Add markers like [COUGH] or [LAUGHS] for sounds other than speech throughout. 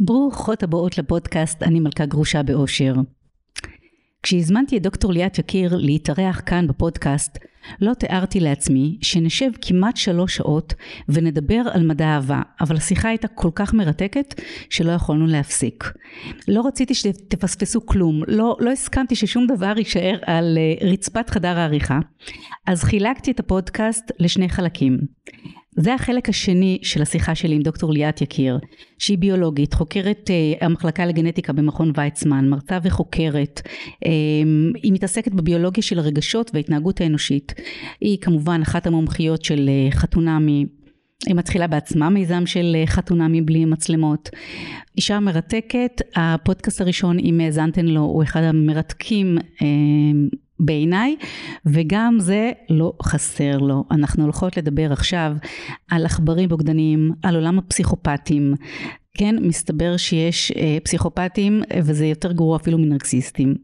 ברוכות הבאות לפודקאסט אני מלכה גרושה באושר. כשהזמנתי את דוקטור ליאת יקיר להתארח כאן בפודקאסט, לא תיארתי לעצמי שנשב כמעט שלוש שעות ונדבר על מדע אהבה, אבל השיחה הייתה כל כך מרתקת שלא יכולנו להפסיק. לא רציתי שתפספסו כלום, לא, לא הסכמתי ששום דבר יישאר על אה, רצפת חדר העריכה, אז חילקתי את הפודקאסט לשני חלקים. זה החלק השני של השיחה שלי עם דוקטור ליאת יקיר, שהיא ביולוגית, חוקרת uh, המחלקה לגנטיקה במכון ויצמן, מרצה וחוקרת. Um, היא מתעסקת בביולוגיה של הרגשות וההתנהגות האנושית. היא כמובן אחת המומחיות של uh, חתונמי. היא מתחילה בעצמה מיזם של חתונמי בלי מצלמות. אישה מרתקת, הפודקאסט הראשון, אם האזנתן לו, הוא אחד המרתקים בעיניי, וגם זה לא חסר לו. אנחנו הולכות לדבר עכשיו על עכברים בוגדניים, על עולם הפסיכופטים. כן, מסתבר שיש אה, פסיכופטים וזה יותר גרוע אפילו מנרקסיסטים.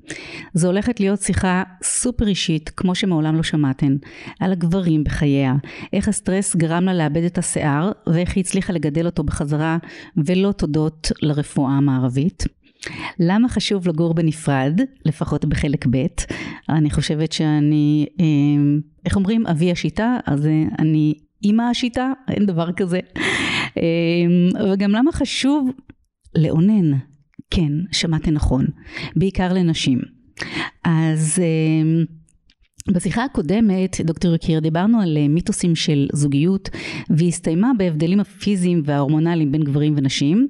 זו הולכת להיות שיחה סופר אישית, כמו שמעולם לא שמעתן, על הגברים בחייה, איך הסטרס גרם לה לאבד את השיער ואיך היא הצליחה לגדל אותו בחזרה ולא תודות לרפואה המערבית. למה חשוב לגור בנפרד, לפחות בחלק ב'? אני חושבת שאני, אה, איך אומרים, אבי השיטה, אז אה, אני אימא השיטה, אין דבר כזה. אה, וגם למה חשוב לאונן, כן, שמעתם נכון, בעיקר לנשים. אז בשיחה הקודמת, דוקטור יקיר, דיברנו על אה, מיתוסים של זוגיות והיא הסתיימה בהבדלים הפיזיים וההורמונליים בין גברים ונשים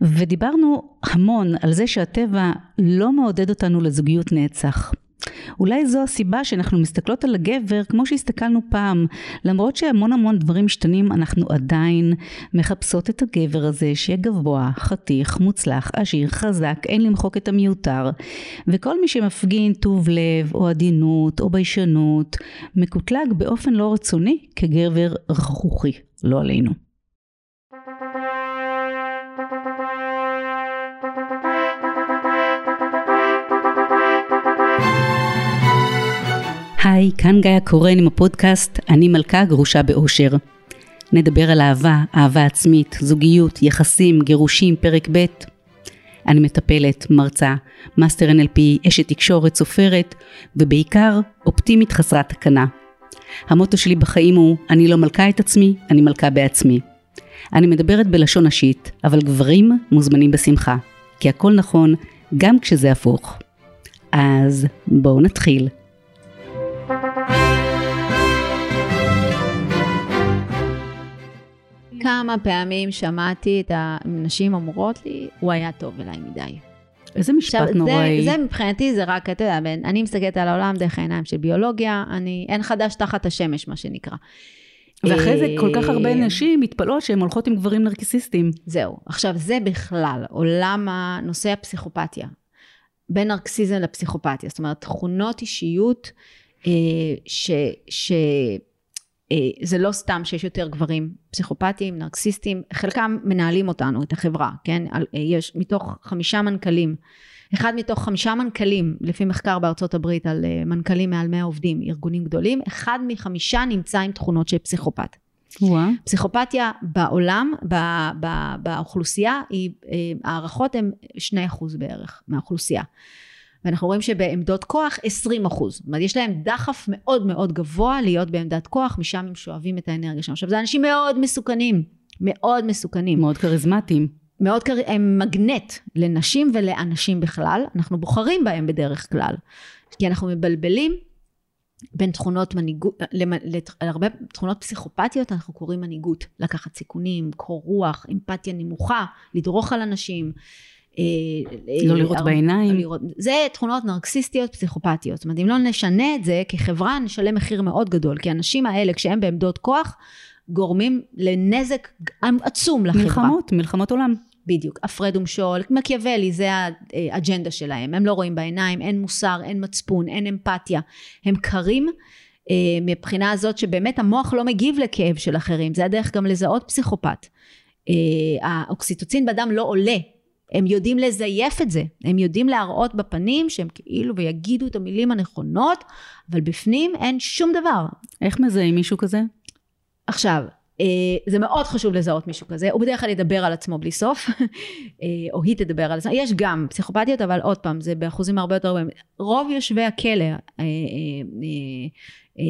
ודיברנו המון על זה שהטבע לא מעודד אותנו לזוגיות נצח. אולי זו הסיבה שאנחנו מסתכלות על הגבר כמו שהסתכלנו פעם, למרות שהמון המון דברים משתנים, אנחנו עדיין מחפשות את הגבר הזה שיהיה גבוה, חתיך, מוצלח, עשיר, חזק, אין למחוק את המיותר. וכל מי שמפגין טוב לב או עדינות או ביישנות, מקוטלג באופן לא רצוני כגבר רכרוכי, לא עלינו. היי, כאן גיא קורן עם הפודקאסט אני מלכה גרושה באושר. נדבר על אהבה, אהבה עצמית, זוגיות, יחסים, גירושים, פרק ב'. אני מטפלת, מרצה, מאסטר NLP, אשת תקשורת, סופרת, ובעיקר אופטימית חסרת תקנה. המוטו שלי בחיים הוא אני לא מלכה את עצמי, אני מלכה בעצמי. אני מדברת בלשון נשית, אבל גברים מוזמנים בשמחה, כי הכל נכון גם כשזה הפוך. אז בואו נתחיל. כמה פעמים שמעתי את הנשים אומרות לי, הוא היה טוב אליי מדי. איזה משפט עכשיו, נוראי. זה, זה מבחינתי זה רק, אתה יודע, אני מסתכלת על העולם דרך העיניים של ביולוגיה, אני, אין חדש תחת השמש, מה שנקרא. ואחרי זה כל כך הרבה אה, נשים מתפלאות שהן הולכות עם גברים נרקסיסטים. זהו. עכשיו, זה בכלל עולם נושא הפסיכופתיה. בין נרקסיזם לפסיכופתיה. זאת אומרת, תכונות אישיות אה, ש... ש זה לא סתם שיש יותר גברים פסיכופטיים, נרקסיסטים, חלקם מנהלים אותנו, את החברה, כן? אה, יש מתוך חמישה מנכ"לים, אחד מתוך חמישה מנכ"לים, לפי מחקר בארצות הברית על אה, מנכ"לים מעל 100 עובדים, ארגונים גדולים, אחד מחמישה נמצא עם תכונות של פסיכופת. וואו. פסיכופתיה בעולם, ב, ב, באוכלוסייה, היא, הערכות הן 2% בערך מהאוכלוסייה. ואנחנו רואים שבעמדות כוח 20 אחוז. זאת אומרת, יש להם דחף מאוד מאוד גבוה להיות בעמדת כוח, משם הם שואבים את האנרגיה שלהם. עכשיו, זה אנשים מאוד מסוכנים, מאוד מסוכנים. מאוד כריזמטיים. מאוד קר... הם מגנט לנשים ולאנשים בכלל, אנחנו בוחרים בהם בדרך כלל. כי אנחנו מבלבלים בין תכונות מנהיגות, להרבה תכונות פסיכופתיות אנחנו קוראים מנהיגות, לקחת סיכונים, קור רוח, אמפתיה נמוכה, לדרוך על אנשים. אה, לא אה, לראות בעיניים. לראות, זה תכונות נרקסיסטיות פסיכופתיות. זאת אומרת, אם לא נשנה את זה, כחברה נשלם מחיר מאוד גדול. כי האנשים האלה, כשהם בעמדות כוח, גורמים לנזק עצום לחברה. מלחמות, מלחמות עולם. בדיוק, הפרד ומשול, מקיאוולי, זה האג'נדה שלהם. הם לא רואים בעיניים, אין מוסר, אין מצפון, אין אמפתיה. הם קרים. אה, מבחינה הזאת שבאמת המוח לא מגיב לכאב של אחרים, זה הדרך גם לזהות פסיכופת. האוקסיטוצין בדם לא עולה הם יודעים לזייף את זה, הם יודעים להראות בפנים שהם כאילו ויגידו את המילים הנכונות, אבל בפנים אין שום דבר. איך מזהים מישהו כזה? עכשיו, אה, זה מאוד חשוב לזהות מישהו כזה, הוא בדרך כלל ידבר על עצמו בלי סוף, [LAUGHS] אה, או היא תדבר על עצמה, יש גם פסיכופתיות, אבל עוד פעם, זה באחוזים הרבה יותר. רוב יושבי הכלא,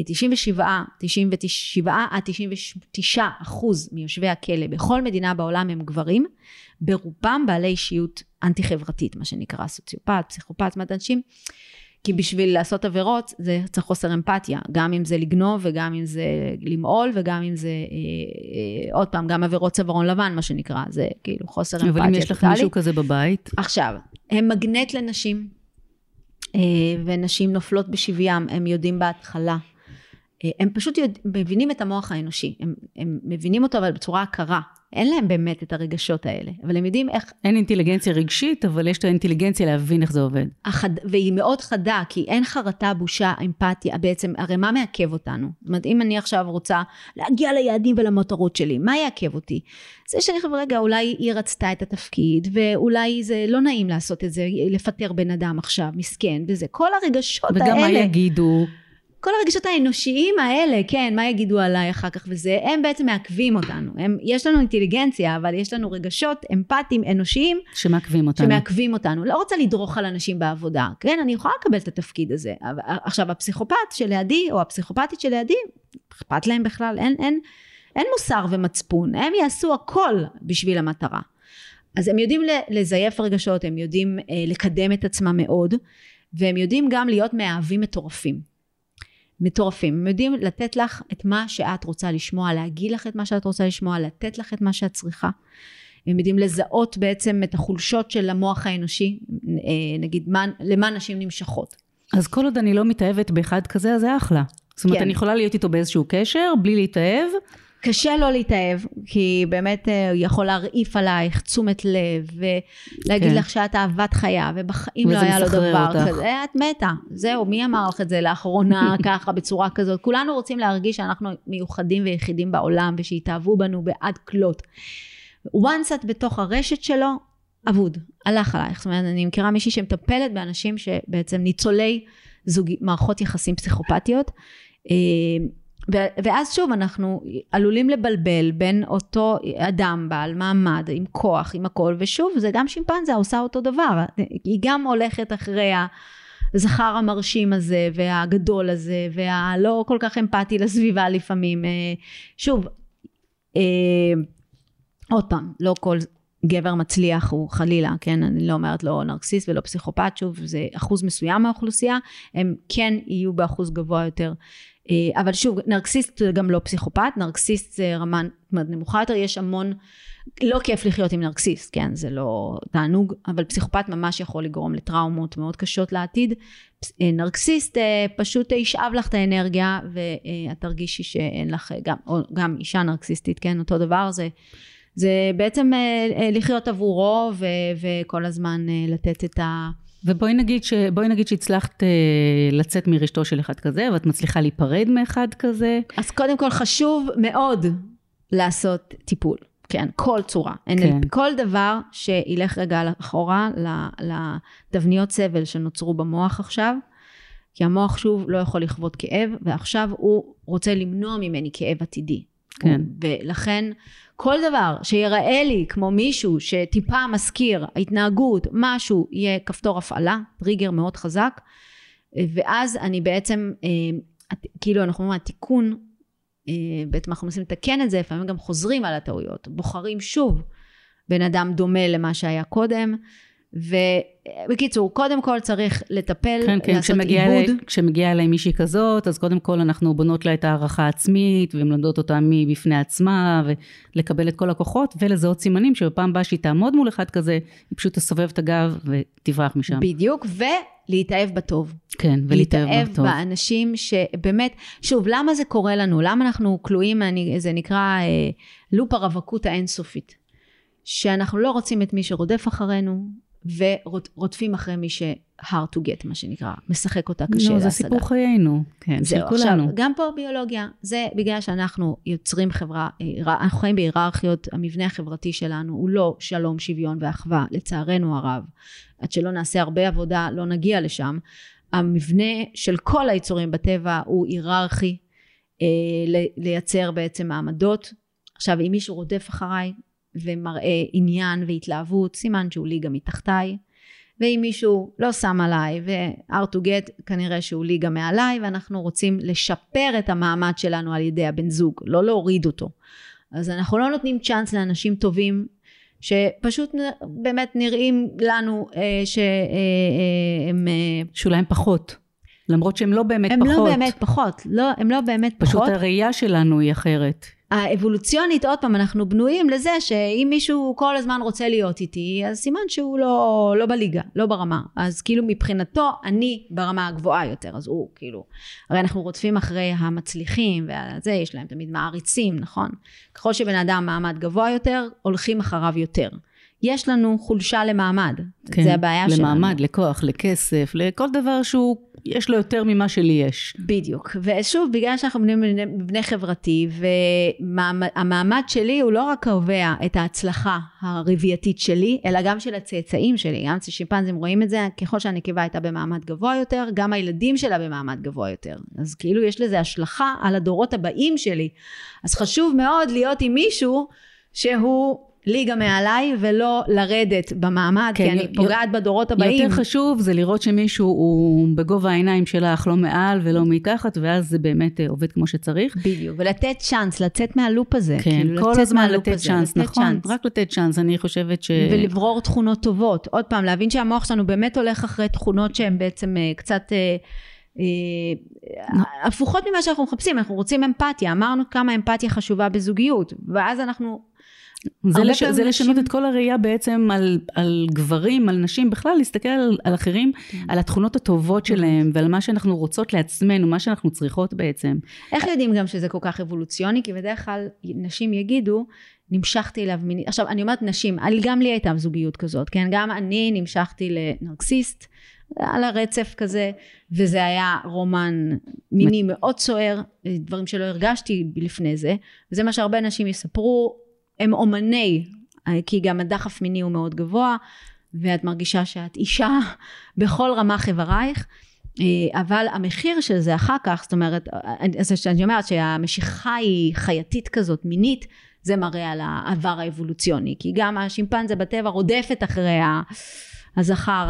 97, 97 עד 99 אחוז מיושבי הכלא בכל מדינה בעולם הם גברים, ברובם בעלי אישיות אנטי חברתית, מה שנקרא סוציופט, פסיכופת, אומרת אנשים כי בשביל לעשות עבירות זה צריך חוסר אמפתיה, גם אם זה לגנוב וגם אם זה למעול וגם אם זה, אה, אה, עוד פעם, גם עבירות צווארון לבן, מה שנקרא, זה כאילו חוסר אמפתיה. אבל אם יש לך מישהו כזה בבית? עכשיו, הם מגנט לנשים, אה, ונשים נופלות בשביים, הם יודעים בהתחלה. אה, הם פשוט יודע, מבינים את המוח האנושי, הם, הם מבינים אותו אבל בצורה עקרה. אין להם באמת את הרגשות האלה, אבל הם יודעים איך... אין אינטליגנציה רגשית, אבל יש את האינטליגנציה להבין איך זה עובד. החד... והיא מאוד חדה, כי אין חרטה, בושה, אמפתיה, בעצם, הרי מה מעכב אותנו? זאת אומרת, אם אני עכשיו רוצה להגיע ליעדים ולמטרות שלי, מה יעכב אותי? זה שאני חושב, רגע, אולי היא רצתה את התפקיד, ואולי זה לא נעים לעשות את זה, לפטר בן אדם עכשיו, מסכן, וזה. כל הרגשות וגם האלה... וגם מה יגידו? כל הרגשות האנושיים האלה, כן, מה יגידו עליי אחר כך וזה, הם בעצם מעכבים אותנו. הם, יש לנו אינטליגנציה, אבל יש לנו רגשות אמפתיים, אנושיים. שמעכבים אותנו. שמעכבים אותנו. לא רוצה לדרוך על אנשים בעבודה, כן, אני יכולה לקבל את התפקיד הזה. עכשיו, הפסיכופת שלידי, או הפסיכופתית שלידי, אכפת להם בכלל, אין, אין, אין מוסר ומצפון, הם יעשו הכל בשביל המטרה. אז הם יודעים לזייף רגשות, הם יודעים אה, לקדם את עצמם מאוד, והם יודעים גם להיות מאהבים מטורפים. מטורפים. הם יודעים לתת לך את מה שאת רוצה לשמוע, להגיד לך את מה שאת רוצה לשמוע, לתת לך את מה שאת צריכה. הם יודעים לזהות בעצם את החולשות של המוח האנושי, אה, נגיד מה, למה נשים נמשכות. אז כל עוד אני לא מתאהבת באחד כזה, אז זה אחלה. זאת אומרת, כן. אני יכולה להיות איתו באיזשהו קשר, בלי להתאהב, קשה לא להתאהב, כי באמת אה, הוא יכול להרעיף עלייך תשומת לב, ולהגיד כן. לך שאת אהבת חיה, ובחיים לא היה לו דבר אותך. כזה, את מתה. זהו, מי אמר לך את זה לאחרונה [LAUGHS] ככה, בצורה כזאת? כולנו רוצים להרגיש שאנחנו מיוחדים ויחידים בעולם, ושיתאהבו בנו בעד כלות. once את בתוך הרשת שלו, אבוד, הלך עלייך. זאת אומרת, אני מכירה מישהי שמטפלת באנשים שבעצם ניצולי זוג, מערכות יחסים פסיכופתיות. ואז שוב אנחנו עלולים לבלבל בין אותו אדם בעל מעמד עם כוח עם הכל ושוב זה גם שימפנזה עושה אותו דבר. היא גם הולכת אחרי הזכר המרשים הזה והגדול הזה והלא כל כך אמפתי לסביבה לפעמים. אה, שוב אה, עוד פעם לא כל גבר מצליח הוא חלילה כן אני לא אומרת לא נרקסיסט ולא פסיכופת שוב זה אחוז מסוים מהאוכלוסייה הם כן יהיו באחוז גבוה יותר אבל שוב, נרקסיסט זה גם לא פסיכופת, נרקסיסט זה רמה נמוכה יותר, יש המון, לא כיף לחיות עם נרקסיסט, כן, זה לא תענוג, אבל פסיכופת ממש יכול לגרום לטראומות מאוד קשות לעתיד. אה, נרקסיסט אה, פשוט ישאב לך את האנרגיה ואת תרגישי שאין לך, גם, או גם אישה נרקסיסטית, כן, אותו דבר, זה, זה בעצם לחיות עבורו ו, וכל הזמן לתת את ה... ובואי נגיד, ש... נגיד שהצלחת אה, לצאת מרשתו של אחד כזה, ואת מצליחה להיפרד מאחד כזה. אז קודם כל חשוב מאוד לעשות טיפול. כן, כל צורה. כן. כל דבר שילך רגע אחורה לתבניות סבל שנוצרו במוח עכשיו, כי המוח שוב לא יכול לחוות כאב, ועכשיו הוא רוצה למנוע ממני כאב עתידי. כן. ולכן כל דבר שיראה לי כמו מישהו שטיפה מזכיר ההתנהגות, משהו, יהיה כפתור הפעלה, טריגר מאוד חזק, ואז אני בעצם, אה, כאילו אנחנו אומרים, התיקון, אה, בעצם אנחנו מנסים לתקן את זה, לפעמים גם חוזרים על הטעויות, בוחרים שוב בן אדם דומה למה שהיה קודם, ובקיצור, קודם כל צריך לטפל, כן, כן, לעשות כשמגיע עיבוד. אלי, כשמגיעה אליי מישהי כזאת, אז קודם כל אנחנו בונות לה את הערכה העצמית, ומלמדות אותה מבפני עצמה, ולקבל את כל הכוחות, ולזהות סימנים שבפעם הבאה שהיא תעמוד מול אחד כזה, היא פשוט תסובב את הגב ותברח משם. בדיוק, ולהתאהב בטוב. כן, ולהתאהב בטוב. להתאהב באנשים שבאמת, שוב, למה זה קורה לנו? למה אנחנו כלואים, זה נקרא אה, לופ הרווקות האינסופית. שאנחנו לא רוצים את מי שרודף אחרינו, ורודפים אחרי מי ש- hard to get, מה שנקרא, משחק אותה קשה להשגה. זה סיפור חיינו, כן, של כולנו. עכשיו, גם פה ביולוגיה, זה בגלל שאנחנו יוצרים חברה, אנחנו חיים בהיררכיות, המבנה החברתי שלנו הוא לא שלום, שוויון ואחווה, לצערנו הרב. עד שלא נעשה הרבה עבודה, לא נגיע לשם. המבנה של כל היצורים בטבע הוא היררכי, אה, לייצר בעצם מעמדות, עכשיו, אם מישהו רודף אחריי ומראה עניין והתלהבות, סימן שהוא ליגה מתחתיי. ואם מישהו לא שם עליי ו-hard to get, כנראה שהוא ליגה מעליי, ואנחנו רוצים לשפר את המעמד שלנו על ידי הבן זוג, לא להוריד אותו. אז אנחנו לא נותנים צ'אנס לאנשים טובים שפשוט באמת נראים לנו אה, שהם... אה, אה, שאולי הם פחות. למרות שהם לא באמת הם פחות. הם לא באמת פחות. לא, הם לא באמת פשוט פחות. פשוט הראייה שלנו היא אחרת. האבולוציונית, עוד פעם, אנחנו בנויים לזה שאם מישהו כל הזמן רוצה להיות איתי, אז סימן שהוא לא, לא בליגה, לא ברמה. אז כאילו מבחינתו, אני ברמה הגבוהה יותר, אז הוא כאילו, הרי אנחנו רודפים אחרי המצליחים, וזה, יש להם תמיד מעריצים, נכון? ככל שבן אדם מעמד גבוה יותר, הולכים אחריו יותר. יש לנו חולשה למעמד, כן, זה הבעיה למעמד, שלנו. למעמד, לכוח, לכסף, לכל דבר שהוא, יש לו יותר ממה שלי יש. בדיוק. ושוב, בגלל שאנחנו בני, בני חברתי, והמעמד שלי הוא לא רק קובע את ההצלחה הרבייתית שלי, אלא גם של הצאצאים שלי. גם שימפנזים רואים את זה, ככל שהנקבה הייתה במעמד גבוה יותר, גם הילדים שלה במעמד גבוה יותר. אז כאילו יש לזה השלכה על הדורות הבאים שלי. אז חשוב מאוד להיות עם מישהו שהוא ליגה מעליי ולא לרדת במעמד, כן, כי אני פוגעת בדורות הבאים. יותר חשוב זה לראות שמישהו הוא בגובה העיניים שלך, לא מעל ולא מתחת, ואז זה באמת אה, עובד כמו שצריך. בדיוק, ולתת צ'אנס, לצאת מהלופ הזה. כן, כאילו כל הזמן לתת צ'אנס, לתת נכון, צ'אנס. רק לתת צ'אנס, אני חושבת ש... ולברור תכונות טובות. עוד פעם, להבין שהמוח שלנו באמת הולך אחרי תכונות שהן בעצם אה, קצת... אה, הפוכות ממה שאנחנו מחפשים, אנחנו רוצים אמפתיה, אמרנו כמה אמפתיה חשובה בזוגיות, ואז אנחנו זה, לש, זה נשים... לשנות את כל הראייה בעצם על, על גברים, על נשים, בכלל להסתכל על, על אחרים, כן. על התכונות הטובות שלהם ועל מה שאנחנו רוצות לעצמנו, מה שאנחנו צריכות בעצם. איך יודעים גם שזה כל כך אבולוציוני? כי בדרך כלל נשים יגידו, נמשכתי אליו מינית, עכשיו אני אומרת נשים, גם לי הייתה זוגיות כזאת, כן? גם אני נמשכתי לנרקסיסט. על הרצף כזה, וזה היה רומן מיני מאוד סוער, דברים שלא הרגשתי לפני זה, וזה מה שהרבה נשים יספרו, הם אומני, כי גם הדחף מיני הוא מאוד גבוה, ואת מרגישה שאת אישה [LAUGHS] בכל רמ"ח איברייך. אבל המחיר של זה אחר כך, זאת אומרת, אז אני אומרת שהמשיכה היא חייתית כזאת, מינית, זה מראה על העבר האבולוציוני, כי גם השימפנזה בטבע רודפת אחרי הזכר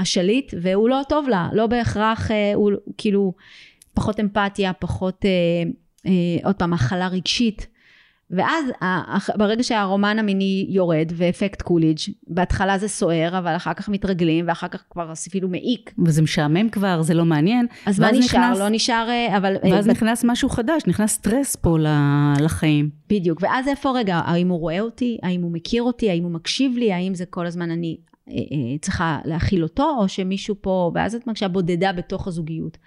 השליט, והוא לא טוב לה, לא בהכרח, אה, הוא כאילו פחות אמפתיה, פחות, אה, אה, עוד פעם, הכלה רגשית, ואז ברגע שהרומן המיני יורד ואפקט קולידג', בהתחלה זה סוער, אבל אחר כך מתרגלים, ואחר כך כבר אפילו מעיק. וזה משעמם כבר, זה לא מעניין. אז מה נשאר? נכנס, לא נשאר, אה, אבל... אה, ואז ב... נכנס משהו חדש, נכנס סטרס פה לחיים. בדיוק, ואז איפה רגע, האם הוא רואה אותי? האם הוא מכיר אותי? האם הוא מקשיב לי? האם זה כל הזמן אני אה, צריכה להכיל אותו, או שמישהו פה, ואז את מרגישה בודדה בתוך הזוגיות.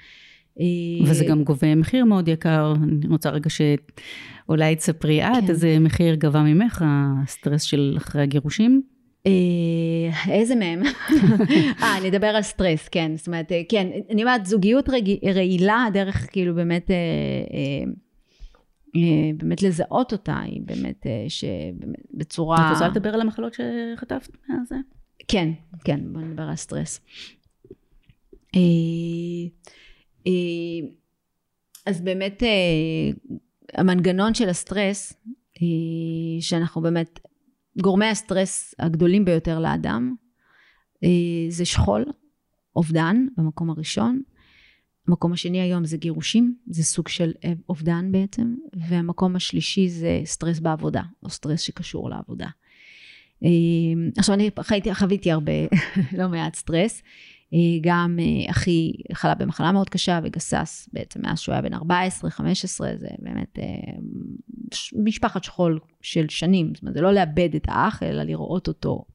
וזה גם גובה מחיר מאוד יקר. אני רוצה רגע שאולי תספרי את, כן. איזה מחיר גבה ממך הסטרס של אחרי הגירושים? אה, איזה מהם? [LAUGHS] אה, נדבר על סטרס, כן. זאת אומרת, אה, כן, אני אומרת, זוגיות רעילה, הדרך כאילו באמת... אה, באמת לזהות אותה, היא באמת שבצורה... את רוצה לדבר על המחלות שחטפת מהזה? כן, כן, בוא נדבר על סטרס. אה, אז באמת אה, המנגנון של הסטרס, אה, שאנחנו באמת, גורמי הסטרס הגדולים ביותר לאדם, זה שכול, אובדן במקום הראשון. המקום השני היום זה גירושים, זה סוג של אובדן בעצם, והמקום השלישי זה סטרס בעבודה, או סטרס שקשור לעבודה. עכשיו אני חייתי, חוויתי הרבה, [LAUGHS] לא מעט סטרס. אה, גם אה, אחי חלה במחלה מאוד קשה וגסס בעצם מאז שהוא היה בן 14-15, זה באמת אה, משפחת שכול של שנים, זאת אומרת זה לא לאבד את האח אלא לראות אותו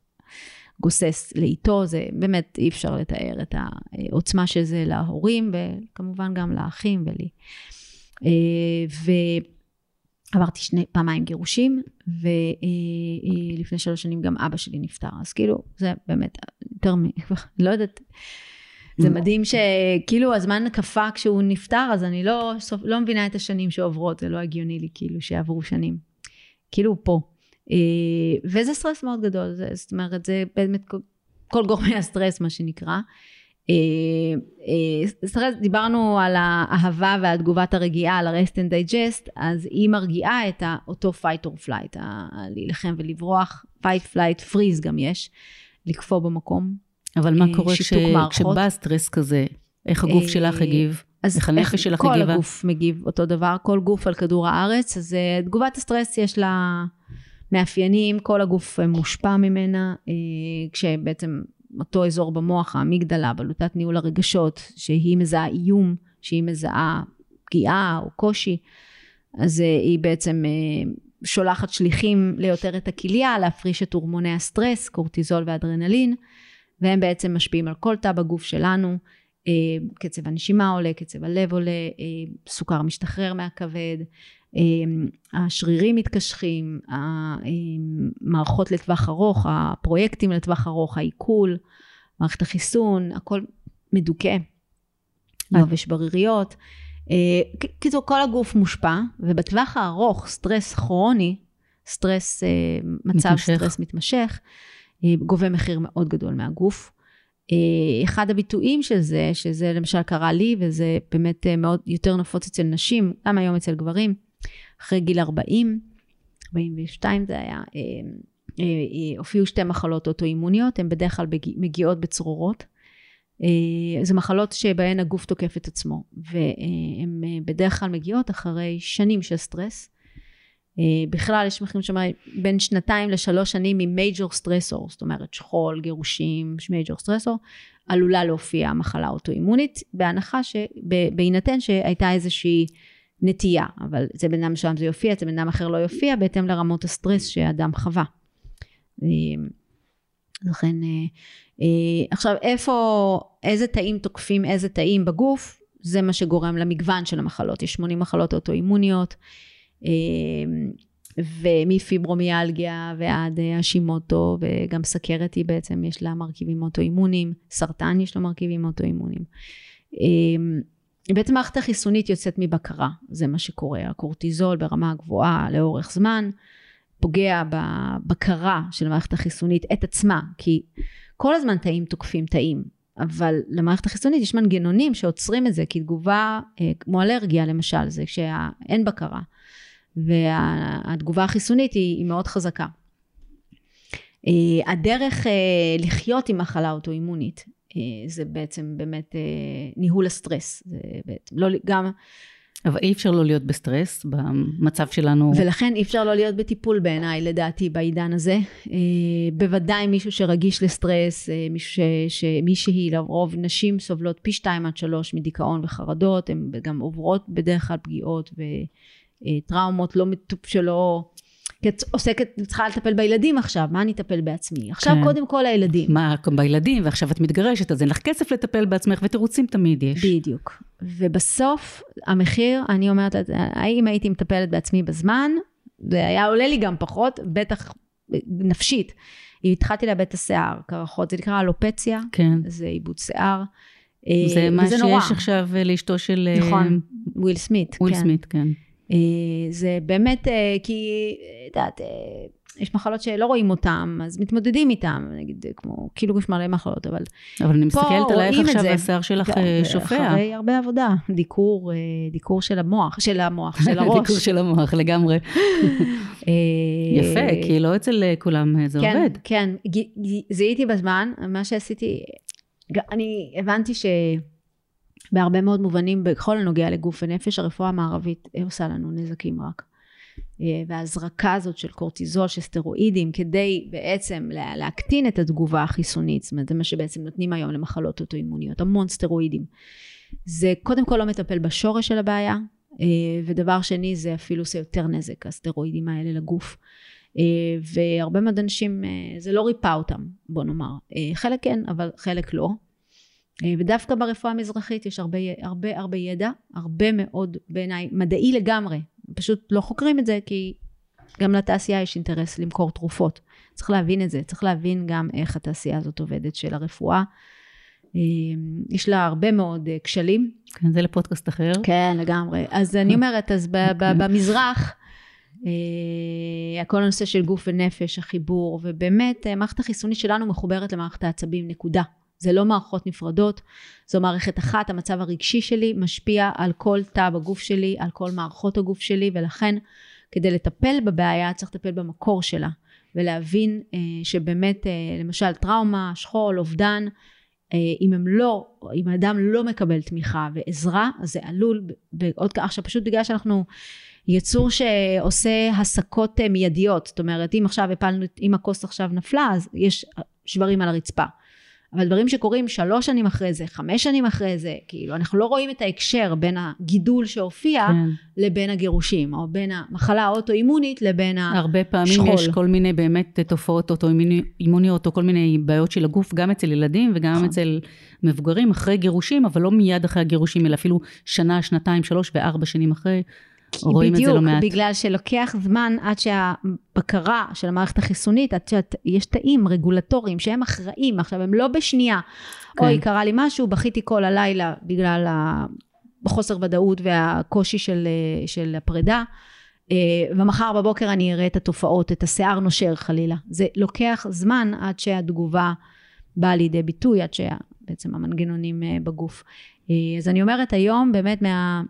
גוסס לאיטו, זה באמת אי אפשר לתאר את העוצמה של זה להורים וכמובן גם לאחים ולי. ו... עברתי שני, פעמיים גירושים, ולפני שלוש שנים גם אבא שלי נפטר, אז כאילו, זה באמת יותר מ... [LAUGHS] לא יודעת, זה מדהים שכאילו הזמן קפא כשהוא נפטר, אז אני לא, לא מבינה את השנים שעוברות, זה לא הגיוני לי כאילו שעברו שנים. כאילו הוא פה. אה, וזה סטרס מאוד גדול, זאת אומרת, זה באמת כל גורמי הסטרס, מה שנקרא. סטרס, דיברנו על האהבה ועל תגובת הרגיעה, על ה-rest and digest, אז היא מרגיעה את אותו fight or flight, להילחם ולברוח, fight, flight, freeze גם יש, לקפוא במקום. אבל מה קורה כש, כשבא סטרס כזה? איך הגוף שלך הגיב? אז איך הנפש שלך הגיבה? כל הגוף מגיב אותו דבר, כל גוף על כדור הארץ, אז תגובת הסטרס יש לה מאפיינים, כל הגוף מושפע ממנה, כשבעצם אותו אזור במוח, האמיגדלה, בלוטת ניהול הרגשות, שהיא מזהה איום, שהיא מזהה פגיעה או קושי, אז אה, היא בעצם אה, שולחת שליחים ליותר את הכליה, להפריש את הורמוני הסטרס, קורטיזול ואדרנלין, והם בעצם משפיעים על כל תא בגוף שלנו. אה, קצב הנשימה עולה, קצב הלב עולה, סוכר משתחרר מהכבד, השרירים מתקשחים, המערכות לטווח ארוך, הפרויקטים לטווח ארוך, העיכול, מערכת החיסון, הכל מדוכא, יובש בריריות. אה, קיצור, כל הגוף מושפע, ובטווח הארוך, סטרס כרוני, סטרס, אה, מצב מתמשך. סטרס מתמשך, אה, גובה מחיר מאוד גדול מהגוף. אחד הביטויים של זה, שזה למשל קרה לי, וזה באמת מאוד יותר נפוץ אצל נשים, גם היום אצל גברים, אחרי גיל 40, 42 זה היה, אה, אה, אה, הופיעו שתי מחלות אוטואימוניות, הן בדרך כלל מגיעות בצרורות. זה מחלות שבהן הגוף תוקף את עצמו, והן בדרך כלל מגיעות אחרי שנים של סטרס. בכלל יש מחקרים שאומרים בין שנתיים לשלוש שנים מ major stressor, זאת אומרת שכול, גירושים, major stressor, עלולה להופיע מחלה אוטואימונית, בהנחה שבהינתן שהייתה איזושהי נטייה, אבל אצל בן אדם מסוים זה יופיע, אצל בן אדם אחר לא יופיע, בהתאם לרמות הסטרס שאדם חווה. אמ, לכן, אה, אה, עכשיו איפה, איזה תאים תוקפים איזה תאים בגוף, זה מה שגורם למגוון של המחלות. יש 80 מחלות אוטואימוניות, אמ, ומפיברומיאלגיה ועד השימוטו, וגם סכרת היא בעצם, יש לה מרכיבים אוטואימוניים, סרטן יש לו מרכיבים אוטואימוניים. בעצם מערכת החיסונית יוצאת מבקרה, זה מה שקורה. הקורטיזול ברמה גבוהה לאורך זמן פוגע בבקרה של המערכת החיסונית את עצמה, כי כל הזמן תאים תוקפים תאים, אבל למערכת החיסונית יש מנגנונים שעוצרים את זה, כי תגובה אה, כמו אלרגיה למשל, זה כשאין בקרה, והתגובה החיסונית היא, היא מאוד חזקה. אה, הדרך אה, לחיות עם מחלה אוטואימונית זה בעצם באמת אה, ניהול הסטרס. זה בעצם לא, גם... אבל אי אפשר לא להיות בסטרס במצב שלנו. ולכן אי אפשר לא להיות בטיפול בעיניי, לדעתי, בעידן הזה. אה, בוודאי מישהו שרגיש לסטרס, מישהו ש, שמישהי, לרוב נשים סובלות פי שתיים עד שלוש מדיכאון וחרדות, הן גם עוברות בדרך כלל פגיעות וטראומות לא מטופ שלא כי את עוסקת, צריכה לטפל בילדים עכשיו, מה אני אטפל בעצמי? עכשיו כן. קודם כל הילדים. מה, בילדים, ועכשיו את מתגרשת, אז אין לך כסף לטפל בעצמך, ותירוצים תמיד יש. בדיוק. ובסוף, המחיר, אני אומרת, האם הייתי מטפלת בעצמי בזמן, זה היה עולה לי גם פחות, בטח נפשית. התחלתי לאבד את השיער, קרחות, זה נקרא אלופציה, כן. זה איבוד שיער. זה מה שיש נורא. עכשיו לאשתו של... נכון, וויל סמית. וויל כן. סמית, כן. אה, זה באמת, אה, כי, את יודעת, אה, יש מחלות שלא רואים אותן, אז מתמודדים איתן, נגיד, כמו, כאילו יש מלא מחלות, אבל אבל אני מסתכלת עלייך עכשיו, השיער שלך שופע. אחרי הרבה עבודה, דיקור, דיקור של המוח, של המוח, של [LAUGHS] הראש. דיקור של המוח, לגמרי. [LAUGHS] יפה, כי לא אצל כולם זה כן, עובד. כן, כן, זיהיתי בזמן, מה שעשיתי, אני הבנתי ש... בהרבה מאוד מובנים, בכל הנוגע לגוף ונפש, הרפואה המערבית עושה לנו נזקים רק. אה, וההזרקה הזאת של קורטיזול, של סטרואידים, כדי בעצם להקטין את התגובה החיסונית, זאת אומרת, זה מה שבעצם נותנים היום למחלות אוטואימוניות, המון סטרואידים. זה קודם כל לא מטפל בשורש של הבעיה, אה, ודבר שני, זה אפילו עושה יותר נזק, הסטרואידים האלה לגוף. אה, והרבה מאוד אנשים, זה לא ריפא אותם, בוא נאמר. חלק כן, אבל חלק לא. אה, ודווקא ברפואה המזרחית יש הרבה הרבה הרבה ידע, הרבה מאוד בעיניי מדעי לגמרי, פשוט לא חוקרים את זה כי גם לתעשייה יש אינטרס למכור תרופות. צריך להבין את זה, צריך להבין גם איך התעשייה הזאת עובדת של הרפואה. אה, יש לה הרבה מאוד אה, כשלים. כן, זה לפודקאסט אחר. כן, לגמרי. אז אני אומרת, אז אוקיי. במזרח, כל הנושא של גוף ונפש, החיבור, ובאמת, מערכת החיסונית שלנו מחוברת למערכת העצבים, נקודה. זה לא מערכות נפרדות, זו מערכת אחת, המצב הרגשי שלי משפיע על כל תא בגוף שלי, על כל מערכות הגוף שלי, ולכן כדי לטפל בבעיה צריך לטפל במקור שלה, ולהבין אה, שבאמת, אה, למשל טראומה, שכול, אובדן, אה, אם הם לא, אם האדם לא מקבל תמיכה ועזרה, אז זה עלול, ועוד עכשיו פשוט בגלל שאנחנו יצור שעושה הסקות אה, מיידיות, זאת אומרת אם עכשיו הפלנו, אם הכוס עכשיו נפלה אז יש שברים על הרצפה. אבל דברים שקורים שלוש שנים אחרי זה, חמש שנים אחרי זה, כאילו אנחנו לא רואים את ההקשר בין הגידול שהופיע כן. לבין הגירושים, או בין המחלה האוטואימונית לבין השכול. הרבה פעמים שכול. יש כל מיני באמת תופעות אוטואימוניות, או כל מיני בעיות של הגוף, גם אצל ילדים וגם נכון. אצל מבוגרים אחרי גירושים, אבל לא מיד אחרי הגירושים, אלא אפילו שנה, שנתיים, שלוש וארבע שנים אחרי. רואים בדיוק, את זה לא מעט. בדיוק, בגלל שלוקח זמן עד שהבקרה של המערכת החיסונית, עד שיש תאים רגולטוריים שהם אחראים, עכשיו הם לא בשנייה, כן. אוי, קרה לי משהו, בכיתי כל הלילה בגלל החוסר ודאות והקושי של, של הפרידה, אה, ומחר בבוקר אני אראה את התופעות, את השיער נושר חלילה. זה לוקח זמן עד שהתגובה באה לידי ביטוי, עד שבעצם המנגנונים אה, בגוף. אה, אז אני אומרת היום, באמת מה...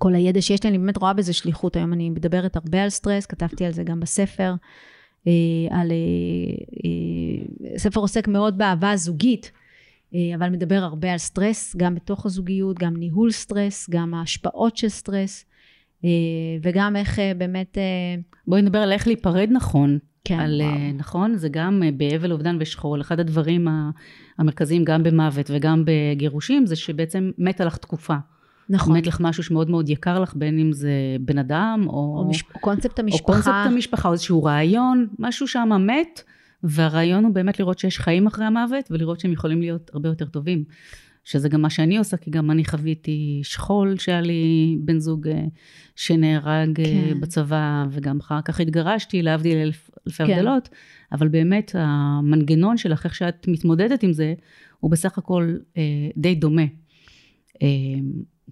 כל הידע שיש לי, אני באמת רואה בזה שליחות. היום אני מדברת הרבה על סטרס, כתבתי על זה גם בספר. אה, על, אה, אה, ספר עוסק מאוד באהבה הזוגית, אבל מדבר הרבה על סטרס, גם בתוך הזוגיות, גם ניהול סטרס, גם ההשפעות של סטרס, וגם איך באמת... בואי נדבר על איך להיפרד נכון. כן, על, וואו. נכון? זה גם באבל, אובדן ושכול. אחד הדברים המרכזיים, גם במוות וגם בגירושים, זה שבעצם מתה לך תקופה. נכון. מת לך משהו שמאוד מאוד יקר לך, בין אם זה בן אדם, או... או מש... קונספט המשפחה. או קונספט המשפחה, או איזשהו רעיון, משהו שם מת, והרעיון הוא באמת לראות שיש חיים אחרי המוות, ולראות שהם יכולים להיות הרבה יותר טובים. שזה גם מה שאני עושה, כי גם אני חוויתי שכול שהיה לי בן זוג אה, שנהרג אה, כן. בצבא, וגם אחר כך התגרשתי, להבדיל אלף, אלפי כן. הבדלות, אבל באמת המנגנון שלך, איך שאת מתמודדת עם זה, הוא בסך הכל אה, די דומה. אה,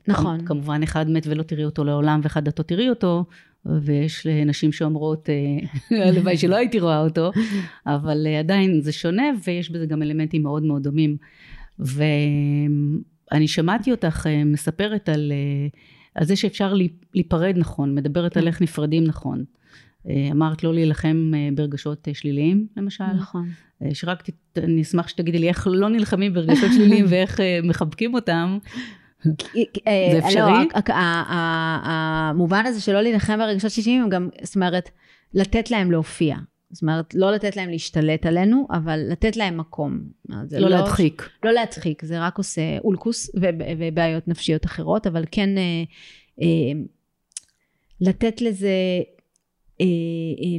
נכון. כמובן אחד מת ולא תראי אותו לעולם ואחד את לא תראי אותו, ויש נשים שאומרות, אה, [LAUGHS] הלוואי שלא הייתי רואה אותו, אבל אה, עדיין זה שונה ויש בזה גם אלמנטים מאוד מאוד דומים. ואני שמעתי אותך אה, מספרת על, על זה שאפשר להיפרד נכון, מדברת על. איך נפרדים נכון. אמרת לא להילחם ברגשות שליליים למשל. נכון. שרק אני אשמח שתגידי לי איך לא נלחמים ברגשות שליליים [LAUGHS] ואיך מחבקים אותם. זה אה, אפשרי? לא, המובן הזה שלא להילחם ברגשות שישיים, הם גם, זאת אומרת, לתת להם להופיע. זאת אומרת, לא לתת להם להשתלט עלינו, אבל לתת להם מקום. לא, לא להדחיק. לא להדחיק, זה רק עושה אולקוס ובעיות נפשיות אחרות, אבל כן אה, אה, לתת לזה,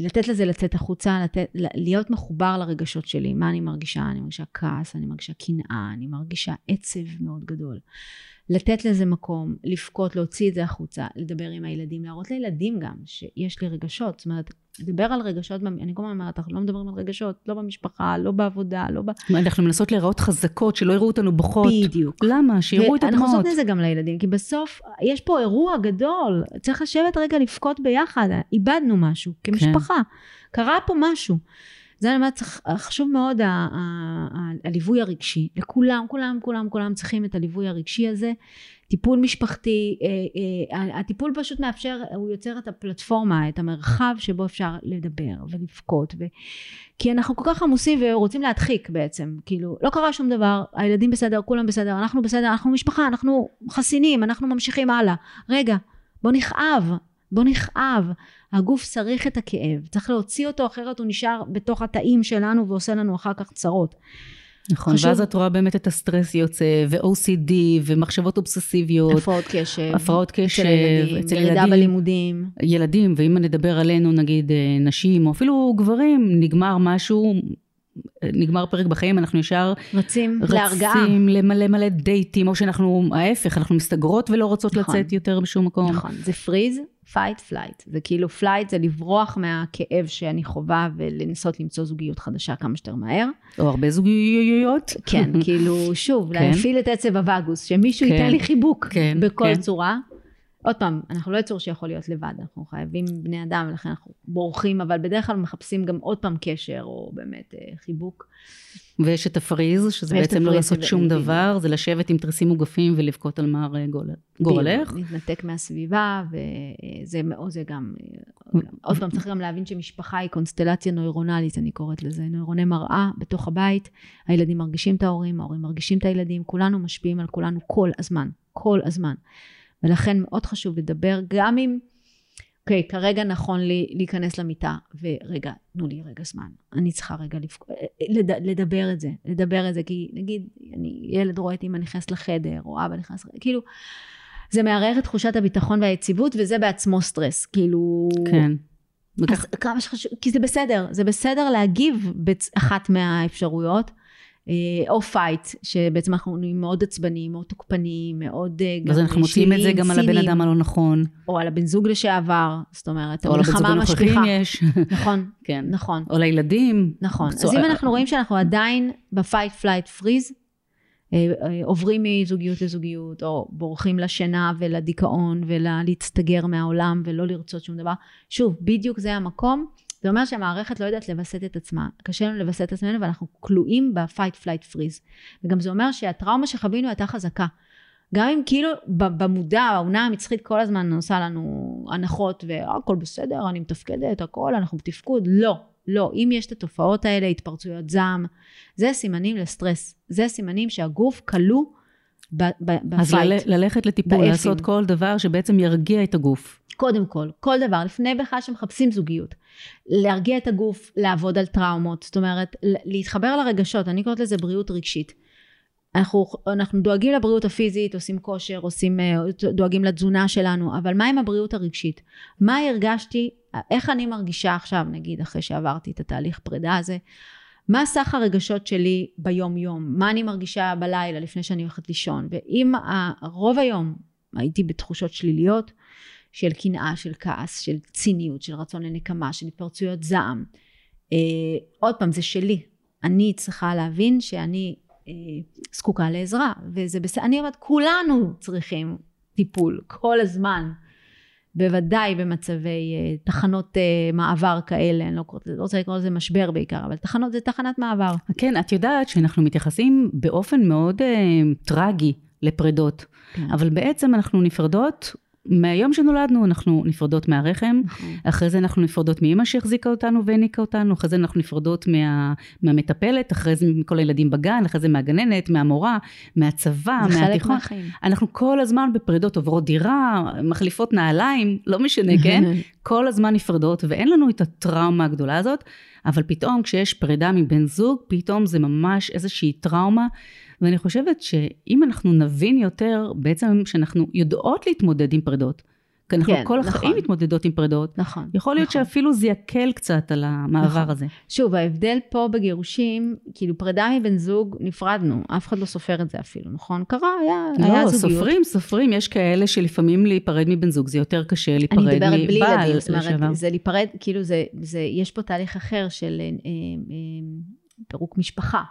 לתת לזה לצאת החוצה, לתת, להיות מחובר לרגשות שלי, מה אני מרגישה? אני מרגישה כעס, אני מרגישה קנאה, אני מרגישה עצב מאוד גדול. לתת לזה מקום, לבכות, להוציא את זה החוצה, לדבר עם הילדים, להראות לילדים גם שיש לי רגשות, זאת אומרת, לדבר על רגשות, אני כל הזמן אומרת, אנחנו לא מדברים על רגשות, לא במשפחה, לא בעבודה, לא ב... אנחנו מנסות להיראות חזקות, שלא יראו אותנו בוכות. בדיוק. למה? שיראו את הדמעות. אנחנו עושות את זה גם לילדים, כי בסוף יש פה אירוע גדול, צריך לשבת רגע לבכות ביחד, איבדנו משהו כמשפחה, כן. קרה פה משהו. זה אני אומרת, חשוב מאוד הליווי הרגשי. לכולם, כולם, כולם, כולם צריכים את הליווי הרגשי הזה. טיפול משפחתי, אה, אה, הטיפול פשוט מאפשר, הוא יוצר את הפלטפורמה, את המרחב שבו אפשר לדבר ולבכות. ו... כי אנחנו כל כך עמוסים ורוצים להדחיק בעצם. כאילו, לא קרה שום דבר, הילדים בסדר, כולם בסדר, אנחנו בסדר, אנחנו משפחה, אנחנו חסינים, אנחנו ממשיכים הלאה. רגע, בוא נכאב, בוא נכאב. הגוף צריך את הכאב, צריך להוציא אותו אחרת הוא נשאר בתוך התאים שלנו ועושה לנו אחר כך צרות. נכון, חשוב... ואז את רואה באמת את הסטרס יוצא, ו-OCD, ומחשבות אובססיביות. הפרעות קשב. הפרעות קשב. אצל ילדים. אצל ילדים. ירידה בלימודים. ילדים, ואם נדבר עלינו, נגיד אה, נשים, או אפילו גברים, נגמר משהו, נגמר פרק בחיים, אנחנו ישר רצים, להרגעה. רצים למלא מלא דייטים, או שאנחנו, ההפך, אנחנו מסתגרות ולא רוצות נכון, לצאת יותר בשום מקום. נכון, זה freeze, fight flight. זה כאילו flight זה לברוח מהכאב שאני חווה ולנסות למצוא זוגיות חדשה כמה שיותר מהר. או הרבה זוגיות. כן, [LAUGHS] כאילו, שוב, כן. להפעיל את עצב הווגוס, שמישהו כן. ייתן לי חיבוק כן, בכל כן. צורה. עוד פעם, אנחנו לא יצור שיכול להיות לבד, אנחנו חייבים בני אדם, ולכן אנחנו בורחים, אבל בדרך כלל מחפשים גם עוד פעם קשר, או באמת אה, חיבוק. ויש את הפריז, שזה בעצם לא לעשות שום בדיוק. דבר, זה לשבת עם תריסים מוגפים ולבכות על מר גורלך. להתנתק מהסביבה, וזה זה גם, עוד פעם, צריך גם להבין שמשפחה היא קונסטלציה נוירונלית, אני קוראת לזה, נוירוני מראה בתוך הבית, הילדים מרגישים את ההורים, ההורים מרגישים את הילדים, כולנו משפיעים על כולנו כל הזמן, כל הזמן. ולכן מאוד חשוב לדבר, גם אם, אוקיי, כרגע נכון לי להיכנס למיטה, ורגע, תנו לי רגע זמן, אני צריכה רגע לפק... לד... לדבר את זה, לדבר את זה, כי נגיד, אני, ילד רואה את אמא נכנסת לחדר, או אבא נכנס כאילו, זה מערער את תחושת הביטחון והיציבות, וזה בעצמו סטרס, כאילו... כן. אז וכך, כמה שחשוב, כי זה בסדר, זה בסדר להגיב באחת מהאפשרויות, אה, או fight, שבעצם אנחנו נהיים מאוד עצבניים, מאוד תוקפניים, מאוד אה, גם ואז אנחנו מוציאים את זה גם על הבן אדם הלא נכון, או על הבן זוג לשעבר, זאת אומרת, או על הבן זוג המלחמה הנוכחי עם המשפחה. יש, [LAUGHS] נכון, כן. נכון. או לילדים. נכון. אז אם אנחנו רואים שאנחנו עדיין ב fight flight freeze, אה, עוברים מזוגיות לזוגיות, או בורחים לשינה ולדיכאון ולהסתגר מהעולם ולא לרצות שום דבר, שוב, בדיוק זה המקום. זה אומר שהמערכת לא יודעת לווסת את עצמה. קשה לנו לווסת את עצמנו ואנחנו כלואים ב fight flight freeze. וגם זה אומר שהטראומה שחווינו הייתה חזקה. גם אם כאילו במודע, האונה המצחית כל הזמן עושה לנו הנחות והכל בסדר, אני מתפקדת, הכל, אנחנו בתפקוד. לא, לא. אם יש את התופעות האלה, התפרצויות זעם, זה סימנים לסטרס. זה סימנים שהגוף כלוא ב- ב- אז בפייט. לל- ללכת לטיפול, באפים. לעשות כל דבר שבעצם ירגיע את הגוף. קודם כל, כל דבר, לפני בכלל שמחפשים זוגיות. להרגיע את הגוף, לעבוד על טראומות, זאת אומרת, ל- להתחבר לרגשות, אני קוראת לזה בריאות רגשית. אנחנו, אנחנו דואגים לבריאות הפיזית, עושים כושר, עושים, אה, דואגים לתזונה שלנו, אבל מה עם הבריאות הרגשית? מה הרגשתי, איך אני מרגישה עכשיו, נגיד, אחרי שעברתי את התהליך פרידה הזה? מה סך הרגשות שלי ביום יום? מה אני מרגישה בלילה לפני שאני הולכת לישון? ואם רוב היום הייתי בתחושות שליליות, של קנאה, של כעס, של ציניות, של רצון לנקמה, של התפרצויות זעם. אה, עוד פעם, זה שלי. אני צריכה להבין שאני אה, זקוקה לעזרה, וזה בסדר. אני אומרת, כולנו צריכים טיפול, כל הזמן. בוודאי במצבי אה, תחנות אה, מעבר כאלה, אני לא, לא רוצה לקרוא לזה משבר בעיקר, אבל תחנות זה תחנת מעבר. כן, את יודעת שאנחנו מתייחסים באופן מאוד אה, טרגי לפרידות, כן. אבל בעצם אנחנו נפרדות, מהיום שנולדנו אנחנו נפרדות מהרחם, נכון. אחרי זה אנחנו נפרדות מאימא שהחזיקה אותנו והעניקה אותנו, אחרי זה אנחנו נפרדות מה, מהמטפלת, אחרי זה מכל הילדים בגן, אחרי זה מהגננת, מהמורה, מהצבא, זה חלק מהתיכון. מהחיים. אנחנו כל הזמן בפרידות, עוברות דירה, מחליפות נעליים, לא משנה, כן? [LAUGHS] כל הזמן נפרדות, ואין לנו את הטראומה הגדולה הזאת, אבל פתאום כשיש פרידה מבן זוג, פתאום זה ממש איזושהי טראומה, ואני חושבת שאם אנחנו נבין יותר, בעצם שאנחנו יודעות להתמודד עם פרידות, כי אנחנו כן, כל נכון. החיים מתמודדות עם פרידות, נכון. יכול להיות נכון. שאפילו זה יקל קצת על המעבר נכון. הזה. שוב, ההבדל פה בגירושים, כאילו פרידה מבן זוג, נפרדנו, אף אחד לא סופר את זה אפילו, נכון? קרה, היה, היה לא, זוגיות. סופרים, סופרים, יש כאלה שלפעמים להיפרד מבן זוג, זה יותר קשה אני להיפרד מדברת בלי מבעל ילדים, זאת לשעבר. אומרת, זה להיפרד, כאילו זה, זה, יש פה תהליך אחר של אה, אה, אה, פירוק משפחה.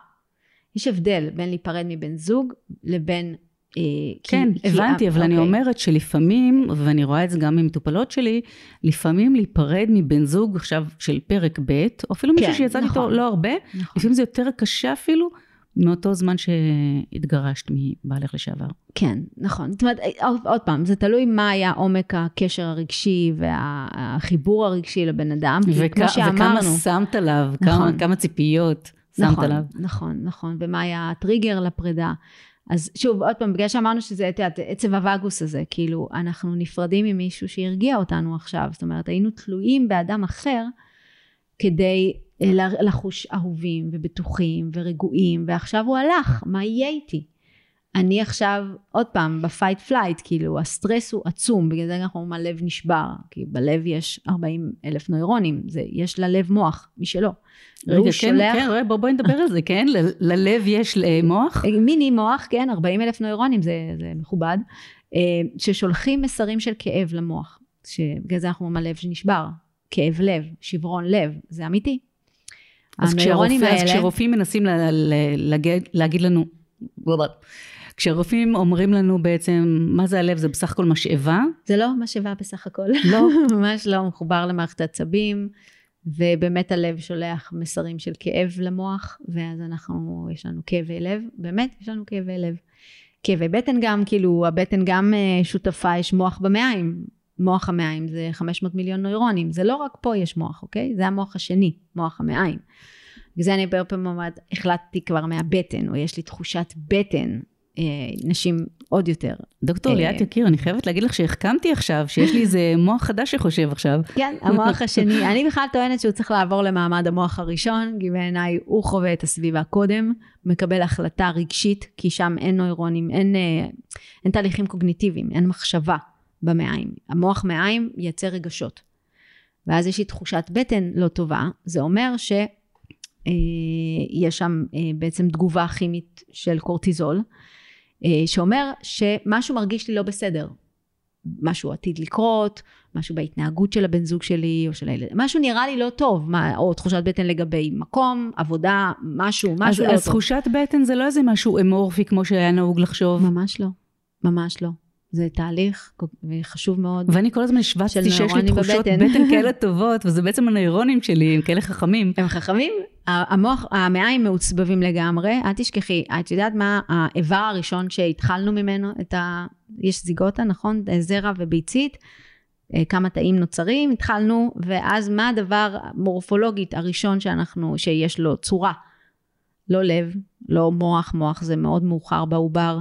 יש הבדל בין להיפרד מבן זוג לבין... אה, כי- כן, כי- הבנתי, אבל אני אוקיי. אומרת שלפעמים, ואני רואה את זה גם ממטופלות שלי, לפעמים להיפרד מבן זוג עכשיו של פרק ב', או אפילו מישהו כן, שיצא איתו נכון. לא הרבה, נכון. לפעמים זה יותר קשה אפילו מאותו זמן שהתגרשת מבעלך לשעבר. כן, נכון. זאת אומרת, עוד, עוד פעם, זה תלוי מה היה עומק הקשר הרגשי והחיבור הרגשי לבן אדם. כי וכ- כמו שאמרנו... וכמה שמת עליו, כמה, נכון. כמה ציפיות שמת נכון, עליו. נכון, נכון, ומה היה הטריגר לפרידה. אז שוב, עוד פעם, בגלל שאמרנו שזה, את יודעת, עצב הווגוס הזה, כאילו, אנחנו נפרדים ממישהו שהרגיע אותנו עכשיו, זאת אומרת, היינו תלויים באדם אחר כדי אה, לחוש אהובים ובטוחים ורגועים, ועכשיו הוא הלך, מה יהיה איתי? אני עכשיו, עוד פעם, ב fight flight, כאילו, הסטרס הוא עצום, בגלל זה אנחנו אומרים הלב נשבר, כי בלב יש 40 אלף נוירונים, זה, יש ללב מוח, משלו. רגע, והוא כן, שולח- כן, רואה, בוא, בואי נדבר על זה, כן? ל- ללב יש אה, מוח? מיני מוח, כן, 40 אלף נוירונים, זה, זה מכובד, אה, ששולחים מסרים של כאב למוח, שבגלל זה אנחנו אומרים הלב שנשבר, כאב לב, שברון לב, זה אמיתי. אז אז האלה, כשרופאים מנסים ל- ל- להגיד לנו, כשרופאים אומרים לנו בעצם מה זה הלב, זה בסך הכל משאבה? זה לא משאבה בסך הכל. לא. [LAUGHS] ממש לא, מחובר למערכת העצבים, ובאמת הלב שולח מסרים של כאב למוח, ואז אנחנו, יש לנו כאבי לב, באמת יש לנו כאבי לב. כאבי בטן גם, כאילו הבטן גם אה, שותפה, יש מוח במעיים. מוח המעיים זה 500 מיליון נוירונים, זה לא רק פה יש מוח, אוקיי? זה המוח השני, מוח המעיים. וזה אני הרבה פעמים אומרת, החלטתי כבר מהבטן, או יש לי תחושת בטן, נשים עוד יותר. דוקטור אה, ליאת יקיר, אני חייבת להגיד לך שהחכמתי עכשיו, שיש לי איזה [LAUGHS] מוח חדש שחושב עכשיו. כן, המוח השני, אני בכלל טוענת שהוא צריך לעבור למעמד המוח הראשון, כי בעיניי הוא חווה את הסביבה קודם, מקבל החלטה רגשית, כי שם אין נוירונים, אין, אה, אין תהליכים קוגניטיביים, אין מחשבה במעיים. המוח מעיים ייצר רגשות. ואז יש לי תחושת בטן לא טובה, זה אומר ש... אה, יש שם אה, בעצם תגובה כימית של קורטיזול, אה, שאומר שמשהו מרגיש לי לא בסדר. משהו עתיד לקרות, משהו בהתנהגות של הבן זוג שלי או של הילד, משהו נראה לי לא טוב, מה, או תחושת בטן לגבי מקום, עבודה, משהו, משהו אז, לא אז טוב. תחושת בטן זה לא איזה משהו אמורפי כמו שהיה נהוג לחשוב. ממש לא, ממש לא. זה תהליך חשוב מאוד. ואני כל הזמן השווצתי של שיש לי תחושות בבטן. בטן כאלה [LAUGHS] טובות, וזה בעצם הנוירונים שלי, הם כאלה חכמים. הם חכמים, המוח, המעיים מעוצבבים לגמרי, אל תשכחי, את יודעת מה האיבר הראשון שהתחלנו ממנו, את ה... יש זיגוטה, נכון? זרע וביצית, אה, כמה תאים נוצרים, התחלנו, ואז מה הדבר מורפולוגית הראשון שאנחנו, שיש לו צורה? לא לב, לא מוח, מוח זה מאוד מאוחר בעובר,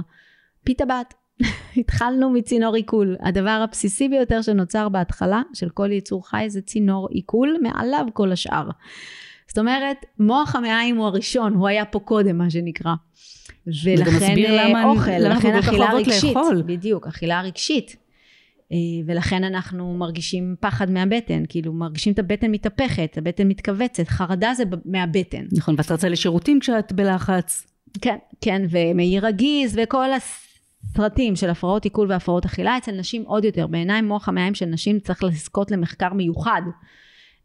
פיתה בת. [LAUGHS] התחלנו מצינור עיכול. הדבר הבסיסי ביותר שנוצר בהתחלה של כל יצור חי זה צינור עיכול, מעליו כל השאר. זאת אומרת, מוח המעיים הוא הראשון, הוא היה פה קודם, מה שנקרא. ולכן אה, למה- אוכל, למה לכן אכילה רגשית. לאכול. בדיוק, אכילה רגשית. אה, ולכן אנחנו מרגישים פחד מהבטן, כאילו מרגישים את הבטן מתהפכת, הבטן מתכווצת, חרדה זה מהבטן. נכון, ואת רצה לשירותים כשאת בלחץ. כן, כן, ומעי רגיז וכל הסרטים של הפרעות עיכול והפרעות אכילה, אצל נשים עוד יותר. בעיניי מוח המעיים של נשים צריך לזכות למחקר מיוחד.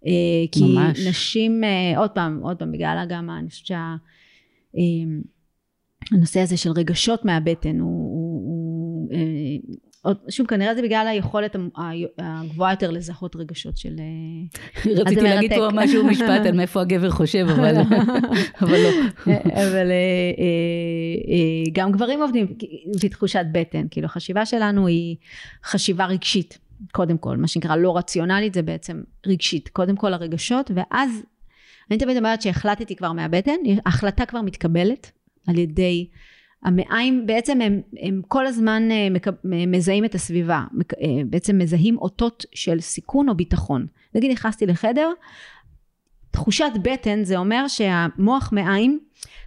אה, כי ממש. נשים, אה, עוד פעם, עוד פעם, בגלל גם, אני חושבת שה... אה, הנושא הזה של רגשות מהבטן הוא, הוא, הוא עוד, שוב כנראה זה בגלל היכולת הגבוהה יותר לזהות רגשות של [LAUGHS] רציתי להגיד פה. משהו משפט על מאיפה הגבר חושב, אבל [LAUGHS] אבל לא. אבל גם גברים עובדים לפי תחושת בטן, כאילו החשיבה שלנו היא חשיבה רגשית, קודם כל, מה שנקרא לא רציונלית זה בעצם רגשית, קודם כל הרגשות, ואז אני תמיד אומרת שהחלטתי כבר מהבטן, ההחלטה כבר מתקבלת על ידי המעיים, בעצם הם, הם כל הזמן אה, מקב- מזהים את הסביבה, אה, בעצם מזהים אותות של סיכון או ביטחון. נגיד נכנסתי לחדר, תחושת בטן זה אומר שהמוח מעיים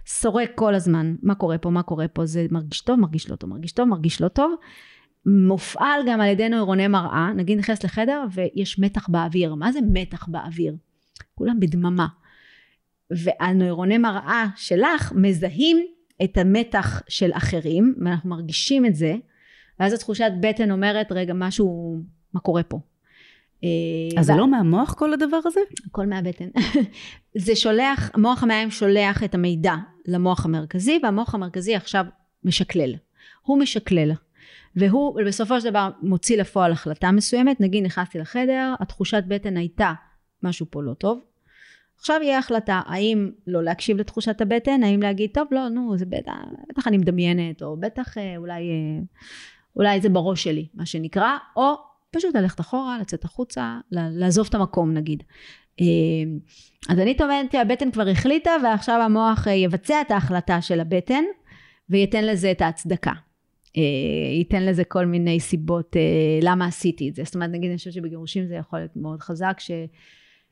סורק כל הזמן. מה קורה פה? מה קורה פה? זה מרגיש טוב מרגיש לא טוב מרגיש טוב מרגיש לא טוב מופעל גם על ידי נוירוני מראה נגיד נכנס לחדר ויש מתח באוויר מה זה מתח באוויר כולם בדממה והנוירוני מראה שלך מזהים את המתח של אחרים ואנחנו מרגישים את זה ואז התחושת בטן אומרת רגע משהו מה קורה פה אה, אז זה לא מהמוח כל הדבר הזה? הכל מהבטן. [LAUGHS] זה שולח, מוח המעיים שולח את המידע למוח המרכזי, והמוח המרכזי עכשיו משקלל. הוא משקלל. והוא בסופו של דבר מוציא לפועל החלטה מסוימת, נגיד נכנסתי לחדר, התחושת בטן הייתה משהו פה לא טוב. עכשיו יהיה החלטה האם לא להקשיב לתחושת הבטן, האם להגיד טוב לא נו זה בטח, בטח אני מדמיינת או בטח אה, אולי, אה, אולי זה בראש שלי מה שנקרא, או פשוט ללכת אחורה, לצאת החוצה, לעזוב את המקום נגיד. אה, אז אני טוענת שהבטן כבר החליטה ועכשיו המוח יבצע את ההחלטה של הבטן וייתן לזה את ההצדקה. אה, ייתן לזה כל מיני סיבות אה, למה עשיתי את זה. זאת אומרת, נגיד, אני חושבת שבגירושים זה יכול להיות מאוד חזק,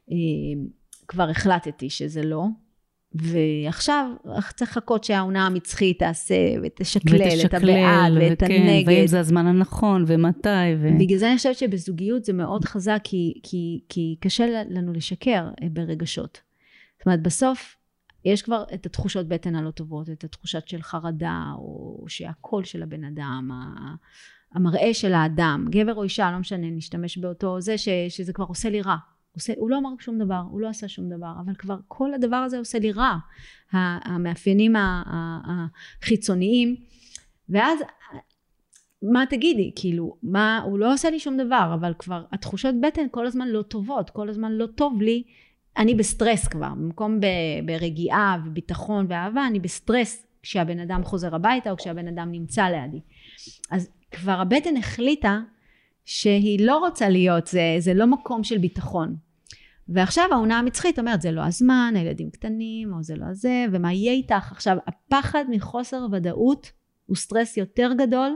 שכבר החלטתי שזה לא, ועכשיו צריך לחכות שהעונה המצחית תעשה ותשקלל את הבעד ואת וכן, הנגד. ואם זה הזמן הנכון, ומתי, ו... בגלל זה אני חושבת שבזוגיות זה מאוד חזק, כי, כי, כי קשה לנו לשקר אה, ברגשות. זאת אומרת, בסוף יש כבר את התחושות בטן הלא טובות, את התחושת של חרדה, או שהקול של הבן אדם, המראה של האדם, גבר או אישה, לא משנה, נשתמש באותו זה, ש, שזה כבר עושה לי רע. עושה, הוא לא אמר שום דבר, הוא לא עשה שום דבר, אבל כבר כל הדבר הזה עושה לי רע. המאפיינים החיצוניים, ואז, מה תגידי? כאילו, מה, הוא לא עושה לי שום דבר, אבל כבר התחושות בטן כל הזמן לא טובות, כל הזמן לא טוב לי. אני בסטרס כבר, במקום ב, ברגיעה וביטחון ואהבה, אני בסטרס כשהבן אדם חוזר הביתה או כשהבן אדם נמצא לידי. אז כבר הבטן החליטה שהיא לא רוצה להיות, זה, זה לא מקום של ביטחון. ועכשיו האונה המצחית אומרת זה לא הזמן, הילדים קטנים, או זה לא זה, ומה יהיה איתך? עכשיו הפחד מחוסר ודאות הוא סטרס יותר גדול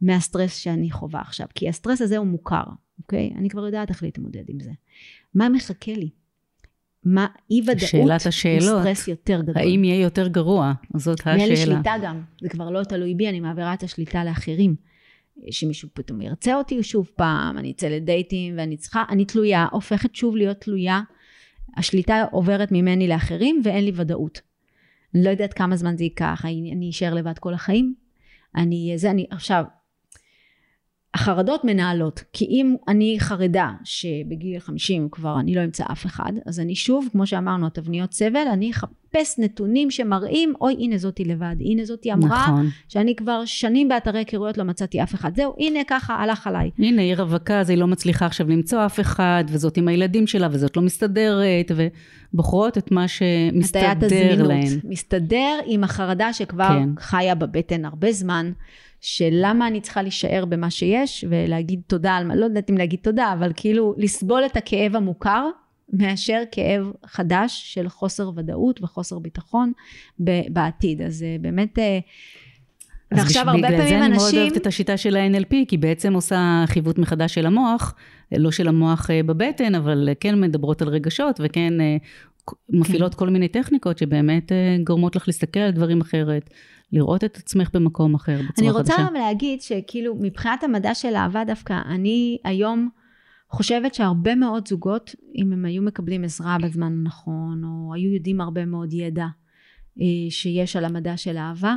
מהסטרס שאני חווה עכשיו, כי הסטרס הזה הוא מוכר, אוקיי? אני כבר יודעת איך להתמודד עם זה. מה מחכה לי? מה אי ודאות שאלת השאלות, הוא סטרס יותר גדול. האם יהיה יותר גרוע? זאת השאלה. ואין לי שליטה גם, זה כבר לא תלוי בי, אני מעבירה את השליטה לאחרים. שמישהו פתאום ירצה אותי שוב פעם, אני אצא לדייטים ואני צריכה, אני תלויה, הופכת שוב להיות תלויה. השליטה עוברת ממני לאחרים ואין לי ודאות. אני לא יודעת כמה זמן זה ייקח, אני אשאר לבד כל החיים. אני, זה אני, עכשיו, החרדות מנהלות, כי אם אני חרדה שבגיל 50 כבר אני לא אמצא אף אחד, אז אני שוב, כמו שאמרנו, התבניות סבל, אני אחפש נתונים שמראים, אוי הנה זאתי לבד, הנה זאתי אמרה, נכון. שאני כבר שנים באתרי היכרויות לא מצאתי אף אחד, זהו, הנה ככה הלך עליי. הנה היא רווקה, אז היא לא מצליחה עכשיו למצוא אף אחד, וזאת עם הילדים שלה, וזאת לא מסתדרת, ובוחרות את מה שמסתדר להן. מסתדר עם החרדה שכבר כן. חיה בבטן הרבה זמן. של למה אני צריכה להישאר במה שיש ולהגיד תודה על מה, לא יודעת אם להגיד תודה, אבל כאילו לסבול את הכאב המוכר מאשר כאב חדש של חוסר ודאות וחוסר ביטחון בעתיד. אז אה, באמת... אה, ועכשיו הרבה פעמים אנשים... בגלל זה אני מאוד אוהבת את השיטה של ה-NLP, כי בעצם עושה חיווט מחדש של המוח, לא של המוח אה, בבטן, אבל כן מדברות על רגשות, וכן מפעילות כן. כל מיני טכניקות שבאמת גורמות לך להסתכל על דברים אחרת, לראות את עצמך במקום אחר בצורה חדשה. אני רוצה גם להגיד שכאילו מבחינת המדע של אהבה דווקא, אני היום חושבת שהרבה מאוד זוגות, אם הם היו מקבלים עזרה בזמן הנכון, או היו יודעים הרבה מאוד ידע אה, שיש על המדע של אהבה,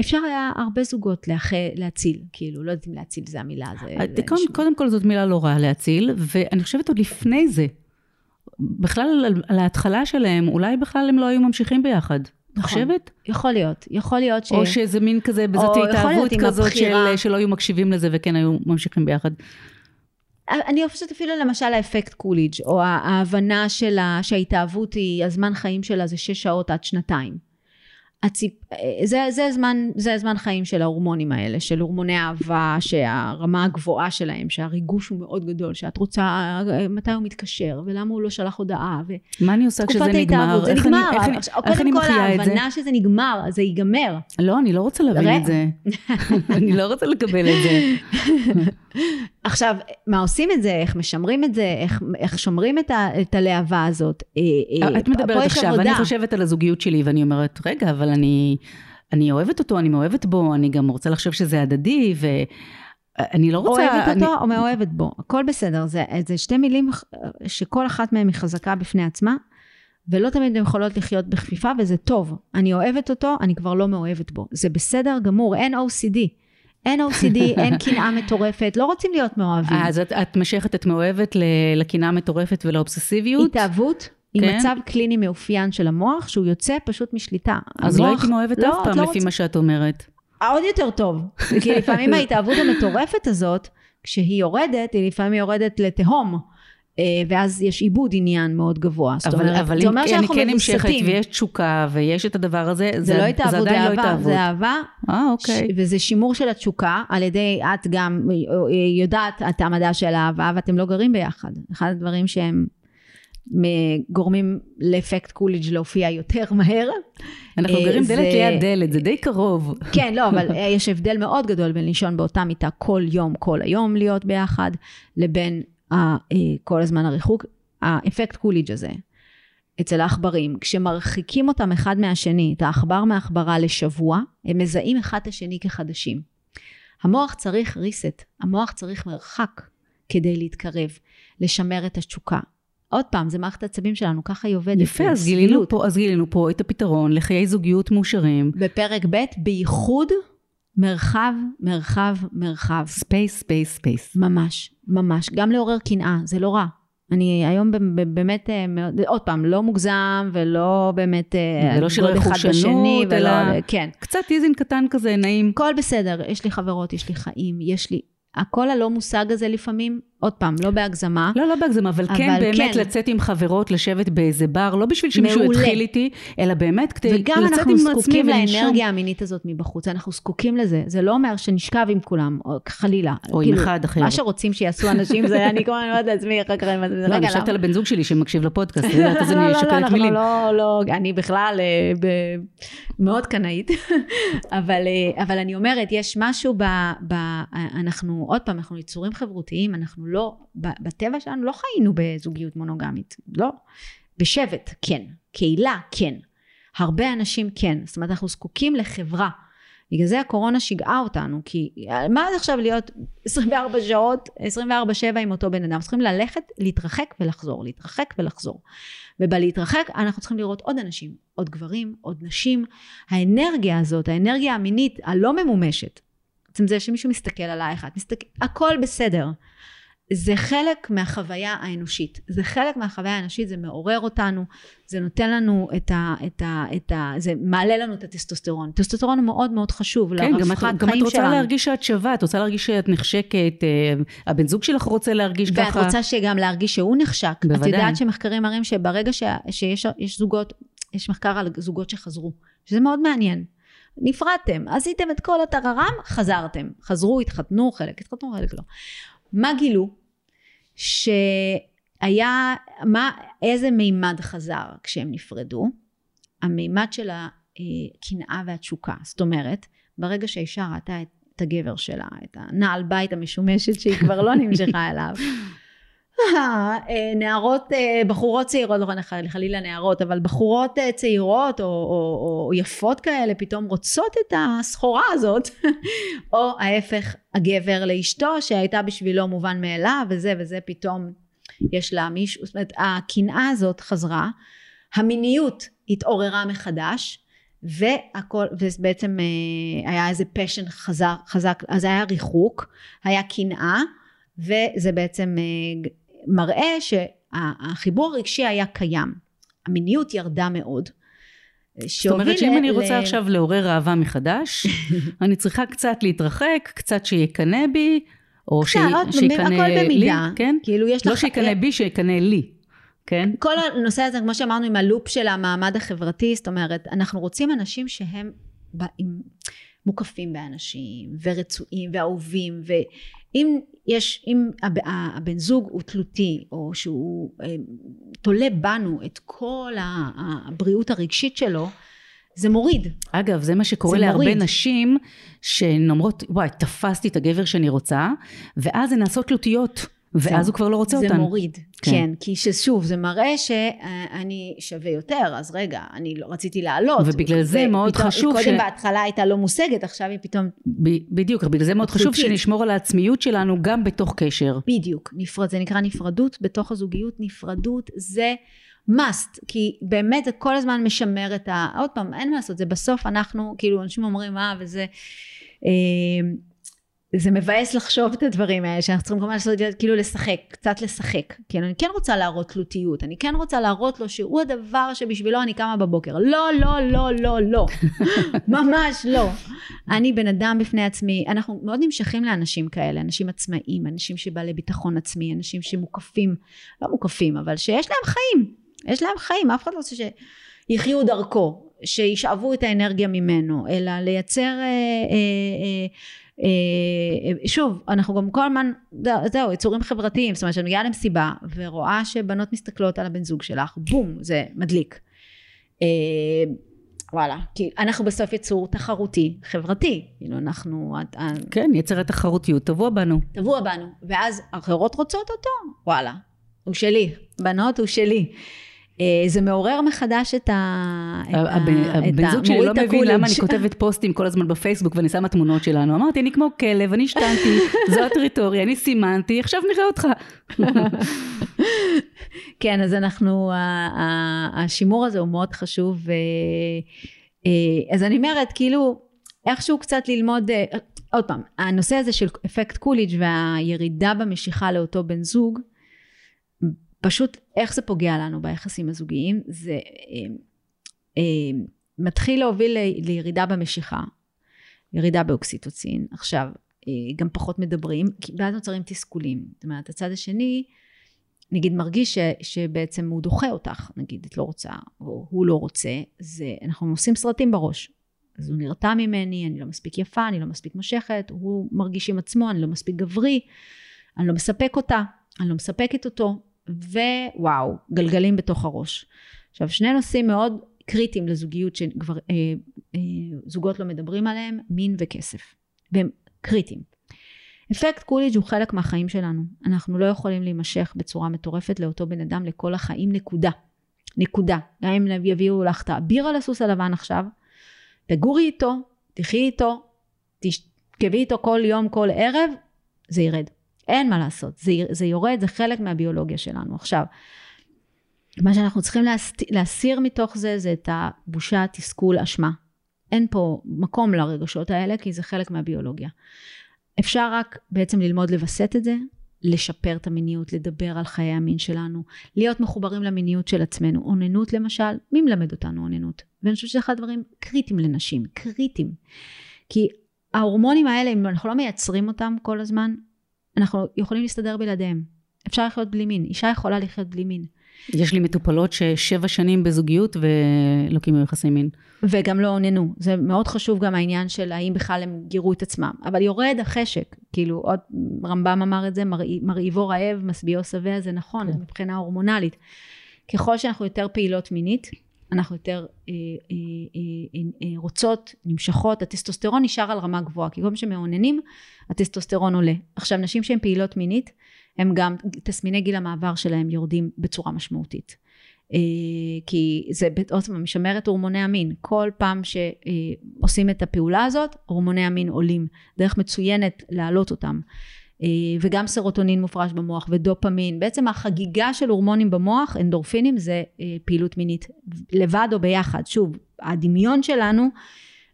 אפשר היה הרבה זוגות להח... להציל, כאילו, לא יודעת אם להציל זה המילה. זה, אה, זה קודם, קודם כל זאת מילה לא רעה להציל, ואני חושבת עוד לפני זה, בכלל על ההתחלה שלהם, אולי בכלל הם לא היו ממשיכים ביחד. נכון. חושבת? יכול להיות, יכול להיות ש... או שזה מין כזה, בזאת התאהבות כזאת של, שלא היו מקשיבים לזה וכן היו ממשיכים ביחד. אני חושבת אפילו למשל האפקט קוליג', או ההבנה שלה שההתאהבות היא, הזמן חיים שלה זה שש שעות עד שנתיים. הציפ... זה, זה, זמן, זה הזמן חיים של ההורמונים האלה, של הורמוני אהבה, שהרמה הגבוהה שלהם, שהריגוש הוא מאוד גדול, שאת רוצה, מתי הוא מתקשר, ולמה הוא לא שלח הודעה, ו... מה אני עושה כשזה נגמר? זה איך נגמר. אני, איך, איך אני מחיה את זה? ההבנה שזה נגמר, זה ייגמר. לא, אני לא רוצה להבין את זה. [LAUGHS] אני לא רוצה לקבל את זה. [LAUGHS] עכשיו, מה עושים את זה, איך משמרים את זה, איך, איך שומרים את, ה, את הלהבה הזאת. אה, אה, את מדברת עכשיו, עבודה. אני חושבת על הזוגיות שלי, ואני אומרת, רגע, אבל אני, אני אוהבת אותו, אני מאוהבת בו, אני גם רוצה לחשוב שזה הדדי, ואני לא רוצה... אוהבת אני... אותו או מאוהבת בו, הכל בסדר. זה, זה שתי מילים שכל אחת מהן היא חזקה בפני עצמה, ולא תמיד הן יכולות לחיות בכפיפה, וזה טוב. אני אוהבת אותו, אני כבר לא מאוהבת בו. זה בסדר גמור, אין OCD. אין OCD, אין [LAUGHS] קנאה מטורפת, לא רוצים להיות מאוהבים. אז את, את משכת את מאוהבת לקנאה מטורפת ולאובססיביות? התאהבות. עם כן? מצב קליני מאופיין של המוח, שהוא יוצא פשוט משליטה. אז המוח, לא הייתי מאוהבת לא, אף פעם, לא לפי רוצ... מה שאת אומרת. עוד יותר טוב. כי לפעמים [LAUGHS] ההתאהבות המטורפת הזאת, כשהיא יורדת, היא לפעמים יורדת לתהום. אה, ואז יש עיבוד עניין מאוד גבוה. אבל, אומרת, אבל זה אומר אם אני כן נמשכת ויש תשוקה ויש את הדבר הזה, זה, זה, לא התאהבות, זה לא התאהבות. זה אהבה. אה, אוקיי. ש, וזה שימור של התשוקה, על ידי, את גם יודעת את המדע של האהבה, ואתם לא גרים ביחד. אחד הדברים שהם גורמים לאפקט קולידג' להופיע יותר מהר. אנחנו גרים אה, דלת ליד דלת, זה די קרוב. כן, לא, אבל [LAUGHS] יש הבדל מאוד גדול בין לישון באותה מיטה כל יום, כל היום להיות ביחד, לבין אה, כל הזמן הריחוק, האפקט קולידג' הזה. אצל העכברים, כשמרחיקים אותם אחד מהשני, את העכבר מעכברה לשבוע, הם מזהים אחד את השני כחדשים. המוח צריך reset, המוח צריך מרחק כדי להתקרב, לשמר את התשוקה. עוד פעם, זה מערכת העצבים שלנו, ככה היא עובדת. יפה, אז גילינו, פה, אז גילינו פה את הפתרון לחיי זוגיות מאושרים. בפרק ב', בייחוד מרחב, מרחב, מרחב. space, space, space. ממש, ממש. גם לעורר קנאה, זה לא רע. אני היום באמת אה, עוד פעם, לא מוגזם ולא באמת אה, ולא של רכושנות, אלא כן. קצת איזין קטן כזה, נעים. הכל בסדר, יש לי חברות, יש לי חיים, יש לי הקול הלא מושג הזה לפעמים, עוד פעם, לא בהגזמה. לא, לא בהגזמה, אבל, אבל כן באמת כן. לצאת עם חברות, לשבת באיזה בר, לא בשביל שמישהו מעולה. יתחיל איתי, אלא באמת כדי לצאת עם עצמי וגם אנחנו זקוקים לאנרגיה המינית הזאת מבחוץ, אנחנו זקוקים לזה. זה לא אומר שנשכב עם כולם, או חלילה. או כאילו, עם אחד אחר. מה שרוצים שיעשו אנשים, זה אני כל הזמן אומרת לעצמי, אחר כך אני... לא, אני חושבת על הבן זוג שלי שמקשיב לפודקאסט, את יודעת, אז [LAUGHS] אני שוקלת מילים. לא, לא, אני בכלל אה, מאוד קנאית, [LAUGHS] אה, אבל אני אומרת, יש משהו ב... אנחנו, עוד פעם, אנחנו יצורים חברותיים, אנחנו לא... בטבע שלנו לא חיינו בזוגיות מונוגמית, לא. בשבט, כן. קהילה, כן. הרבה אנשים, כן. זאת אומרת, אנחנו זקוקים לחברה. בגלל זה הקורונה שיגעה אותנו, כי מה זה עכשיו להיות 24 שעות, 24-7 עם אותו בן אדם? צריכים ללכת, להתרחק ולחזור, להתרחק ולחזור. ובלהתרחק אנחנו צריכים לראות עוד אנשים, עוד גברים, עוד נשים. האנרגיה הזאת, האנרגיה המינית הלא ממומשת, בעצם זה שמישהו מסתכל עלייך, את מסתכל, הכל בסדר. זה חלק מהחוויה האנושית. זה חלק מהחוויה האנושית, זה מעורר אותנו, זה נותן לנו את ה... את ה, את ה זה מעלה לנו את הטסטוסטרון. טסטוסטרון הוא מאוד מאוד חשוב כן, לרווחת חיים שלנו. כן, גם את רוצה שלנו. להרגיש שאת שווה, את רוצה להרגיש שאת נחשקת, אה, הבן זוג שלך רוצה להרגיש ואת ככה. ואת רוצה שגם להרגיש שהוא נחשק. בוודאי. את יודעת שמחקרים מראים שברגע ש, שיש זוגות, יש מחקר על זוגות שחזרו, שזה מאוד מעניין. נפרדתם, עשיתם את כל הטררם, חזרתם. חזרו, התחתנו, חלק התחתנו, חלק לא. מה גילו? שהיה, מה, איזה מימד חזר כשהם נפרדו? המימד של הקנאה והתשוקה. זאת אומרת, ברגע שהאישה ראתה את הגבר שלה, את הנעל בית המשומשת שהיא כבר לא נמשכה אליו, [LAUGHS] נערות, אה, בחורות צעירות, לא חלילה נערות, אבל בחורות אה, צעירות או, או, או יפות כאלה פתאום רוצות את הסחורה הזאת, [LAUGHS] או ההפך, הגבר לאשתו שהייתה בשבילו מובן מאליו וזה וזה פתאום יש לה מישהו, זאת אומרת הקנאה הזאת חזרה, המיניות התעוררה מחדש והכל, ובעצם היה איזה פשן חזק, חזק, אז היה ריחוק, היה קנאה וזה בעצם מראה שהחיבור הרגשי היה קיים. המיניות ירדה מאוד. זאת אומרת שאם ל... אני רוצה ל... עכשיו לעורר אהבה מחדש, [LAUGHS] אני צריכה קצת להתרחק, קצת שיקנא בי, או קצת, שיקנא לי, כן? כאילו יש לא לך... שיקנא בי, שיקנא לי. כן. כל הנושא הזה, כמו שאמרנו, עם הלופ של המעמד החברתי, זאת אומרת, אנחנו רוצים אנשים שהם עם, מוקפים באנשים, ורצויים, ואהובים, ואם יש, אם הבן זוג הוא תלותי, או שהוא אה, תולה בנו את כל הבריאות הרגשית שלו, זה מוריד. אגב, זה מה שקורה זה להרבה מוריד. נשים, שהן אומרות, וואי, תפסתי את הגבר שאני רוצה, ואז הן נעשות תלותיות. ואז הוא כבר לא רוצה זה אותן. זה מוריד, כן. כן. כי ששוב, זה מראה שאני שווה יותר, אז רגע, אני לא רציתי לעלות. ובגלל זה מאוד פתאום, חשוב קודם ש... קודם בהתחלה הייתה לא מושגת, עכשיו היא פתאום... ב- בדיוק, בגלל זה מאוד חשוב שנשמור על העצמיות שלנו גם בתוך קשר. בדיוק, נפרד, זה נקרא נפרדות בתוך הזוגיות, נפרדות זה... must, כי באמת זה כל הזמן משמר את ה... עוד פעם, אין מה לעשות, זה בסוף אנחנו, כאילו אנשים אומרים אה, וזה... אה, זה מבאס לחשוב את הדברים האלה שאנחנו צריכים הזמן לעשות כאילו לשחק, קצת לשחק. כן, אני כן רוצה להראות תלותיות, אני כן רוצה להראות לו שהוא הדבר שבשבילו אני קמה בבוקר. לא, לא, לא, לא, לא. [LAUGHS] ממש לא. אני בן אדם בפני עצמי, אנחנו מאוד נמשכים לאנשים כאלה, אנשים עצמאיים, אנשים שבעלי ביטחון עצמי, אנשים שמוקפים, לא מוקפים, אבל שיש להם חיים. יש להם חיים, אף אחד לא רוצה שיחיו דרכו, שישאבו את האנרגיה ממנו, אלא לייצר... אה, אה, אה, שוב, אנחנו גם כל הזמן, זהו, יצורים חברתיים, זאת אומרת, שאני מגיעה למסיבה ורואה שבנות מסתכלות על הבן זוג שלך, בום, זה מדליק. אה, וואלה, כי אנחנו בסוף יצור תחרותי, חברתי, כאילו אנחנו... כן, יצר התחרותיות טבוע בנו. טבוע בנו, ואז אחרות רוצות אותו, וואלה, הוא שלי, בנות הוא שלי. אה, זה מעורר מחדש את ה... הבן זוג שלי לא מבין למה אני כותבת פוסטים כל הזמן בפייסבוק ואני שמה תמונות שלנו. אמרתי, אני כמו כלב, אני השתנתי, [LAUGHS] זו הטריטוריה, אני סימנתי, עכשיו נראה אותך. [LAUGHS] כן, אז אנחנו, השימור הזה הוא מאוד חשוב. אה, אז אני אומרת, כאילו, איכשהו קצת ללמוד, אה, עוד פעם, הנושא הזה של אפקט קוליג' והירידה במשיכה לאותו בן זוג, פשוט איך זה פוגע לנו ביחסים הזוגיים, זה אה, אה, מתחיל להוביל ל, לירידה במשיכה, ירידה באוקסיטוצין. עכשיו, אה, גם פחות מדברים, ואז נוצרים תסכולים. זאת אומרת, הצד השני, נגיד מרגיש ש, שבעצם הוא דוחה אותך, נגיד את לא רוצה, או הוא לא רוצה, זה, אנחנו עושים סרטים בראש. אז הוא נרתע ממני, אני לא מספיק יפה, אני לא מספיק מושכת, הוא מרגיש עם עצמו, אני לא מספיק גברי, אני לא מספק אותה, אני לא מספקת אותו, ווואו, גלגלים בתוך הראש. עכשיו, שני נושאים מאוד קריטיים לזוגיות שכבר אה, אה, לא מדברים עליהם, מין וכסף. והם קריטיים. אפקט קוליג' הוא חלק מהחיים שלנו. אנחנו לא יכולים להימשך בצורה מטורפת לאותו בן אדם לכל החיים, נקודה. נקודה. גם אם יביאו לך את האביר על הסוס הלבן עכשיו, תגורי איתו, תחי איתו, תשכבי איתו כל יום, כל ערב, זה ירד. אין מה לעשות, זה, זה יורד, זה חלק מהביולוגיה שלנו. עכשיו, מה שאנחנו צריכים להסיר, להסיר מתוך זה, זה את הבושה, תסכול, אשמה. אין פה מקום לרגשות האלה, כי זה חלק מהביולוגיה. אפשר רק בעצם ללמוד לווסת את זה, לשפר את המיניות, לדבר על חיי המין שלנו, להיות מחוברים למיניות של עצמנו. אוננות למשל, מי מלמד אותנו אוננות? ואני חושבת שזה אחד הדברים קריטיים לנשים, קריטיים. כי ההורמונים האלה, אם אנחנו לא מייצרים אותם כל הזמן, אנחנו יכולים להסתדר בלעדיהם. אפשר לחיות בלי מין, אישה יכולה לחיות בלי מין. יש לי מטופלות ששבע שנים בזוגיות ולא קיימו יחסי מין. וגם לא אוננו. זה מאוד חשוב גם העניין של האם בכלל הם גירו את עצמם. אבל יורד החשק. כאילו, עוד רמב"ם אמר את זה, מרעיבו רעב, משביעו שבע, זה נכון, כן. מבחינה הורמונלית. ככל שאנחנו יותר פעילות מינית, אנחנו יותר אה, אה, אה, אה, רוצות, נמשכות, הטסטוסטרון נשאר על רמה גבוהה, כי כל פעם שמאוננים, הטסטוסטרון עולה. עכשיו, נשים שהן פעילות מינית, הם גם, תסמיני גיל המעבר שלהם יורדים בצורה משמעותית. אה, כי זה פעם משמר את הורמוני המין. כל פעם שעושים את הפעולה הזאת, הורמוני המין עולים. דרך מצוינת להעלות אותם. אה, וגם סרוטונין מופרש במוח ודופמין. בעצם החגיגה של הורמונים במוח, אנדורפינים, זה אה, פעילות מינית. לבד או ביחד. שוב, הדמיון שלנו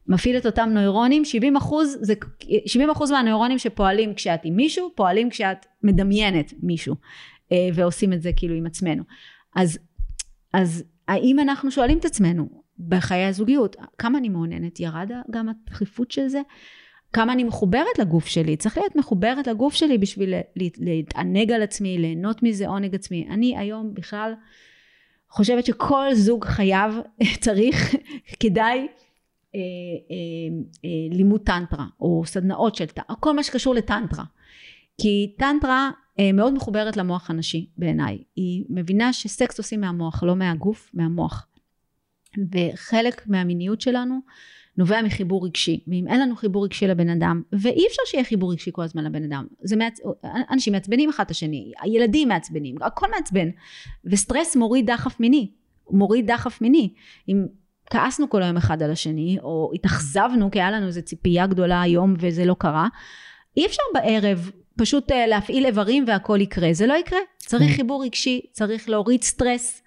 מפעיל את אותם נוירונים, 70 אחוז, זה, 70 אחוז מהנוירונים שפועלים כשאת עם מישהו, פועלים כשאת מדמיינת מישהו, אה, ועושים את זה כאילו עם עצמנו. אז, אז האם אנחנו שואלים את עצמנו בחיי הזוגיות, כמה אני מעוננת? ירד גם הדחיפות של זה? כמה אני מחוברת לגוף שלי? צריך להיות מחוברת לגוף שלי בשביל להתענג על עצמי, ליהנות מזה עונג עצמי. אני היום בכלל חושבת שכל זוג חייב, [LAUGHS] צריך, כדאי אה, אה, אה, לימוד טנטרה או סדנאות של טנטרה, כל מה שקשור לטנטרה. כי טנטרה מאוד מחוברת למוח הנשי בעיניי. היא מבינה שסקס עושים מהמוח, לא מהגוף, מהמוח. וחלק מהמיניות שלנו נובע מחיבור רגשי. ואם אין לנו חיבור רגשי לבן אדם, ואי אפשר שיהיה חיבור רגשי כל הזמן לבן אדם. זה מעצ... אנשים מעצבנים אחד את השני, הילדים מעצבנים, הכל מעצבן. וסטרס מוריד דחף מיני. מוריד דחף מיני. אם כעסנו כל היום אחד על השני, או התאכזבנו כי היה לנו איזו ציפייה גדולה היום וזה לא קרה, אי אפשר בערב פשוט uh, להפעיל איברים והכל יקרה, זה לא יקרה. צריך כן. חיבור רגשי, צריך להוריד סטרס.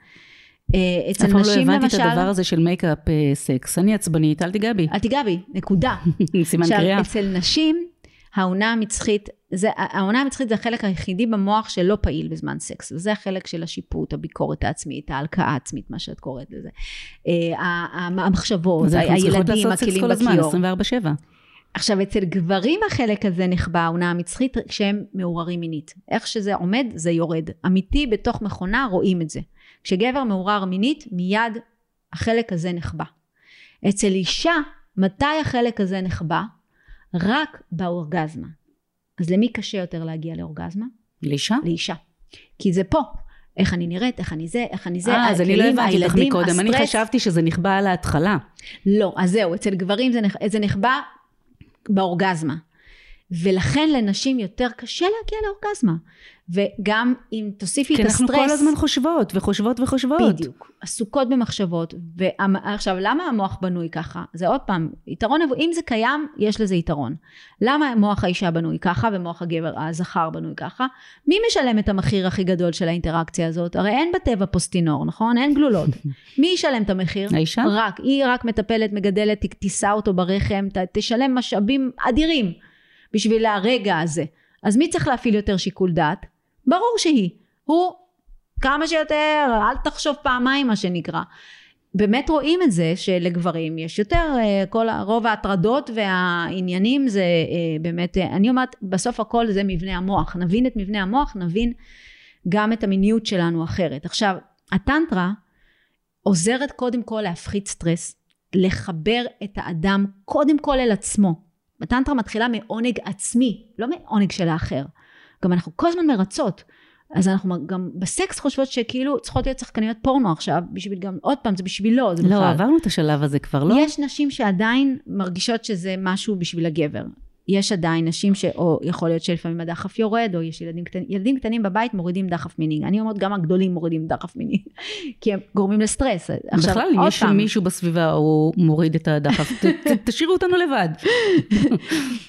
Uh, אצל נשים למשל... אף פעם לא הבנתי את הדבר הזה של makeup uh, sex. אני עצבנית, אל תיגע בי. אל תיגע בי, נקודה. [LAUGHS] סימן קריאה. עכשיו, אצל נשים, העונה המצחית, זה, העונה המצחית זה החלק היחידי במוח שלא פעיל בזמן סקס, וזה החלק של השיפוט, הביקורת העצמית, ההלקאה העצמית, מה שאת קוראת לזה. אה, המחשבות, הילדים, הכלים בכיור. 24-7. עכשיו, אצל גברים החלק הזה נחבא, העונה המצחית, כשהם מעוררים מינית. איך שזה עומד, זה יורד. אמיתי, בתוך מכונה רואים את זה. כשגבר מעורר מינית, מיד החלק הזה נחבא. אצל אישה, מתי החלק הזה נחבא? רק באורגזמה. אז למי קשה יותר להגיע לאורגזמה? לאישה? לאישה. כי זה פה. איך אני נראית, איך אני זה, איך אני זה, אה, אז אני לא הבנתי אותך מקודם, הסטרס. אני חשבתי שזה נכבה על ההתחלה. לא, אז זהו, אצל גברים זה, נכ... זה נכבה באורגזמה. ולכן לנשים יותר קשה להגיע לאורגזמה. וגם אם תוסיפי את הסטרס... כי אנחנו כל הזמן חושבות וחושבות וחושבות. בדיוק, עסוקות במחשבות. ועכשיו, למה המוח בנוי ככה? זה עוד פעם, יתרון, אם זה קיים, יש לזה יתרון. למה מוח האישה בנוי ככה ומוח הגבר, הזכר בנוי ככה? מי משלם את המחיר הכי גדול של האינטראקציה הזאת? הרי אין בטבע פוסטינור, נכון? אין גלולות. [LAUGHS] מי ישלם את המחיר? האישה? רק. היא רק מטפלת, מגדלת, תישא אותו ברחם, תשלם משאבים אדירים בשביל הרגע הזה. אז מי צריך להפעיל יותר שיקול דעת? ברור שהיא. הוא כמה שיותר, אל תחשוב פעמיים מה שנקרא. באמת רואים את זה שלגברים יש יותר, אה, כל, רוב ההטרדות והעניינים זה אה, באמת, אה, אני אומרת, בסוף הכל זה מבנה המוח. נבין את מבנה המוח, נבין גם את המיניות שלנו אחרת. עכשיו, הטנטרה עוזרת קודם כל להפחית סטרס, לחבר את האדם קודם כל אל עצמו. הטנטרה מתחילה מעונג עצמי, לא מעונג של האחר. גם אנחנו כל הזמן מרצות. אז אנחנו גם בסקס חושבות שכאילו צריכות להיות שחקניות פורנו עכשיו, בשביל גם, עוד פעם, זה בשבילו, זה לא, בכלל. לא, עברנו את השלב הזה כבר, לא? יש נשים שעדיין מרגישות שזה משהו בשביל הגבר. יש עדיין נשים ש... או יכול להיות שלפעמים הדחף יורד, או יש ילדים קטנים, ילדים קטנים בבית מורידים דחף מיני. אני אומרת, גם הגדולים מורידים דחף מיני, [LAUGHS] כי הם גורמים לסטרס. עכשיו, בכלל, אם יש פעם... מישהו בסביבה, הוא מוריד את הדחף, ת, ת, [LAUGHS] תשאירו אותנו לבד.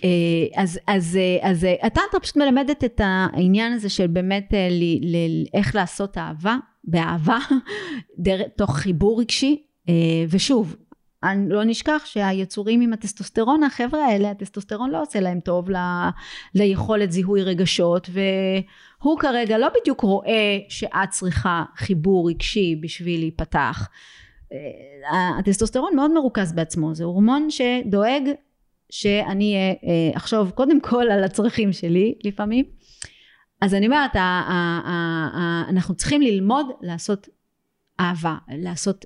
אה, אז, אז, אה, אז אה, הטנטרה פשוט מלמדת את העניין הזה של באמת ל, ל, איך לעשות אהבה, באהבה, [LAUGHS] תוך חיבור רגשי. ושוב, לא נשכח שהיצורים עם הטסטוסטרון, החבר'ה האלה, הטסטוסטרון לא עושה להם טוב ל, ליכולת זיהוי רגשות, והוא כרגע לא בדיוק רואה שאת צריכה חיבור רגשי בשביל להיפתח. אה, הטסטוסטרון מאוד מרוכז בעצמו, זה הורמון שדואג שאני אה, אחשוב קודם כל על הצרכים שלי לפעמים. אז אני אומרת, אנחנו צריכים ללמוד לעשות אהבה, לעשות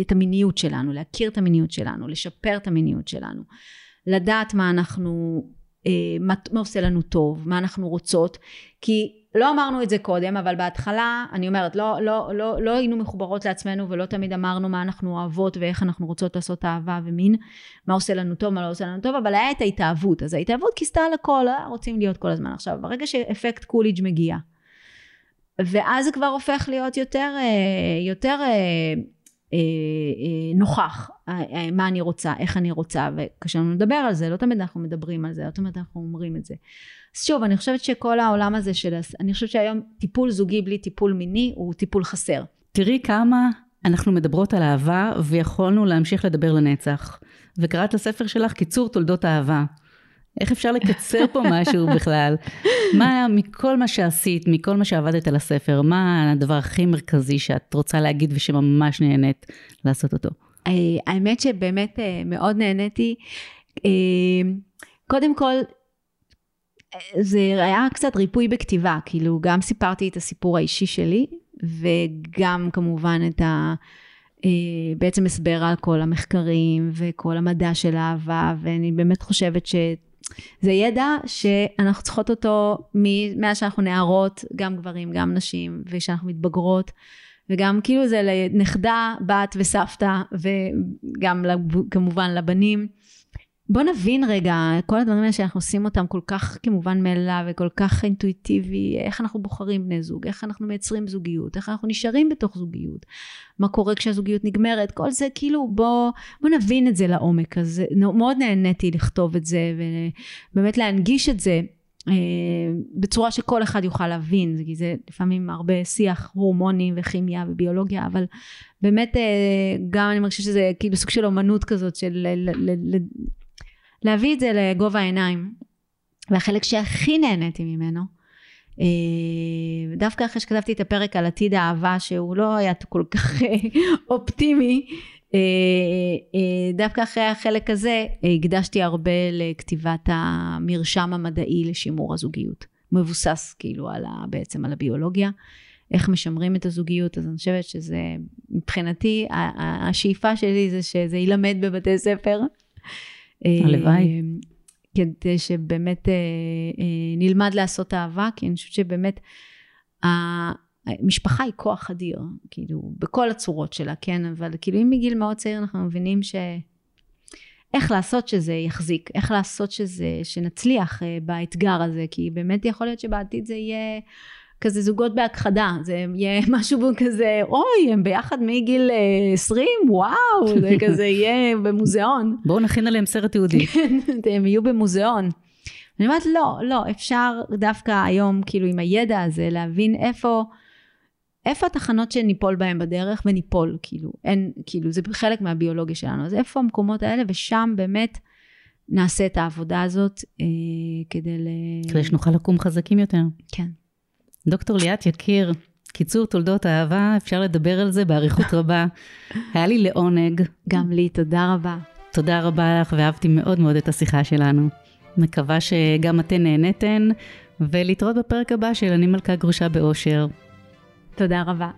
את המיניות שלנו, להכיר את המיניות שלנו, לשפר את המיניות שלנו, לדעת מה אנחנו, אה, מה, מה עושה לנו טוב, מה אנחנו רוצות, כי לא אמרנו את זה קודם, אבל בהתחלה, אני אומרת, לא, לא, לא, לא היינו מחוברות לעצמנו ולא תמיד אמרנו מה אנחנו אוהבות ואיך אנחנו רוצות לעשות אהבה ומין, מה עושה לנו טוב, מה לא עושה לנו טוב, אבל היה את ההתאהבות, אז ההתאהבות כיסתה על הכל, אה, רוצים להיות כל הזמן. עכשיו, ברגע שאפקט קוליג' מגיע, ואז זה כבר הופך להיות יותר, אה, יותר אה, אה, נוכח, מה אני רוצה, איך אני רוצה, וקשה לנו לדבר על זה, לא תמיד אנחנו מדברים על זה, לא תמיד אנחנו אומרים את זה. אז שוב, אני חושבת שכל העולם הזה של, אני חושבת שהיום טיפול זוגי בלי טיפול מיני הוא טיפול חסר. תראי כמה אנחנו מדברות על אהבה ויכולנו להמשיך לדבר לנצח. וקראת לספר שלך קיצור תולדות אהבה. איך אפשר לקצר פה משהו בכלל? מה, מכל מה שעשית, מכל מה שעבדת על הספר, מה הדבר הכי מרכזי שאת רוצה להגיד ושממש נהנית לעשות אותו? אה, האמת שבאמת אה, מאוד נהניתי. אה, קודם כל, זה היה קצת ריפוי בכתיבה, כאילו גם סיפרתי את הסיפור האישי שלי, וגם כמובן את ה... בעצם הסבר על כל המחקרים וכל המדע של האהבה, ואני באמת חושבת ש... זה ידע שאנחנו צריכות אותו מאז שאנחנו נערות, גם גברים, גם נשים, ושאנחנו מתבגרות, וגם כאילו זה לנכדה, בת וסבתא, וגם כמובן לבנים. בוא נבין רגע, כל הדברים האלה שאנחנו עושים אותם כל כך כמובן מאליו וכל כך אינטואיטיבי, איך אנחנו בוחרים בני זוג, איך אנחנו מייצרים זוגיות, איך אנחנו נשארים בתוך זוגיות, מה קורה כשהזוגיות נגמרת, כל זה כאילו בוא, בוא נבין את זה לעומק, אז מאוד נהניתי לכתוב את זה ובאמת להנגיש את זה אה, בצורה שכל אחד יוכל להבין, כי זה לפעמים הרבה שיח הורמונים וכימיה וביולוגיה, אבל באמת אה, גם אני מרגישה שזה כאילו סוג של אומנות כזאת של להביא את זה לגובה העיניים. והחלק שהכי נהניתי ממנו, אה, דווקא אחרי שכתבתי את הפרק על עתיד האהבה, שהוא לא היה כל כך אה, אופטימי, אה, דווקא אחרי החלק הזה הקדשתי הרבה לכתיבת המרשם המדעי לשימור הזוגיות. מבוסס כאילו על ה, בעצם על הביולוגיה, איך משמרים את הזוגיות, אז אני חושבת שזה, מבחינתי, השאיפה שלי זה שזה יילמד בבתי ספר. הלוואי. אמ, כדי שבאמת אה, אה, נלמד לעשות אהבה, כי אני חושבת שבאמת המשפחה היא כוח אדיר, כאילו, בכל הצורות שלה, כן? אבל כאילו אם מגיל מאוד צעיר אנחנו מבינים ש... איך לעשות שזה יחזיק, איך לעשות שזה, שנצליח אה, באתגר הזה, כי באמת יכול להיות שבעתיד זה יהיה כזה זוגות בהכחדה, זה יהיה [LAUGHS] משהו כזה, אוי, הם ביחד מגיל 20, אה, וואו, [LAUGHS] זה כזה יהיה במוזיאון. בואו נכין עליהם סרט תיעודי. [LAUGHS] כן, הם יהיו במוזיאון. אני אומרת, לא, לא, אפשר דווקא היום, כאילו, עם הידע הזה, להבין איפה, איפה התחנות שניפול בהן בדרך, וניפול, כאילו, אין, כאילו, זה חלק מהביולוגיה שלנו. אז איפה המקומות האלה, ושם באמת נעשה את העבודה הזאת אה, כדי ל... כדי שנוכל לקום חזקים יותר. כן. דוקטור ליאת יקיר, קיצור תולדות אהבה, אפשר לדבר על זה באריכות [LAUGHS] רבה. היה לי לעונג. גם לי, תודה רבה. תודה רבה לך, ואהבתי מאוד מאוד את השיחה שלנו. מקווה שגם אתן נהנתן, ולהתראות בפרק הבא של אני מלכה גרושה באושר. תודה רבה.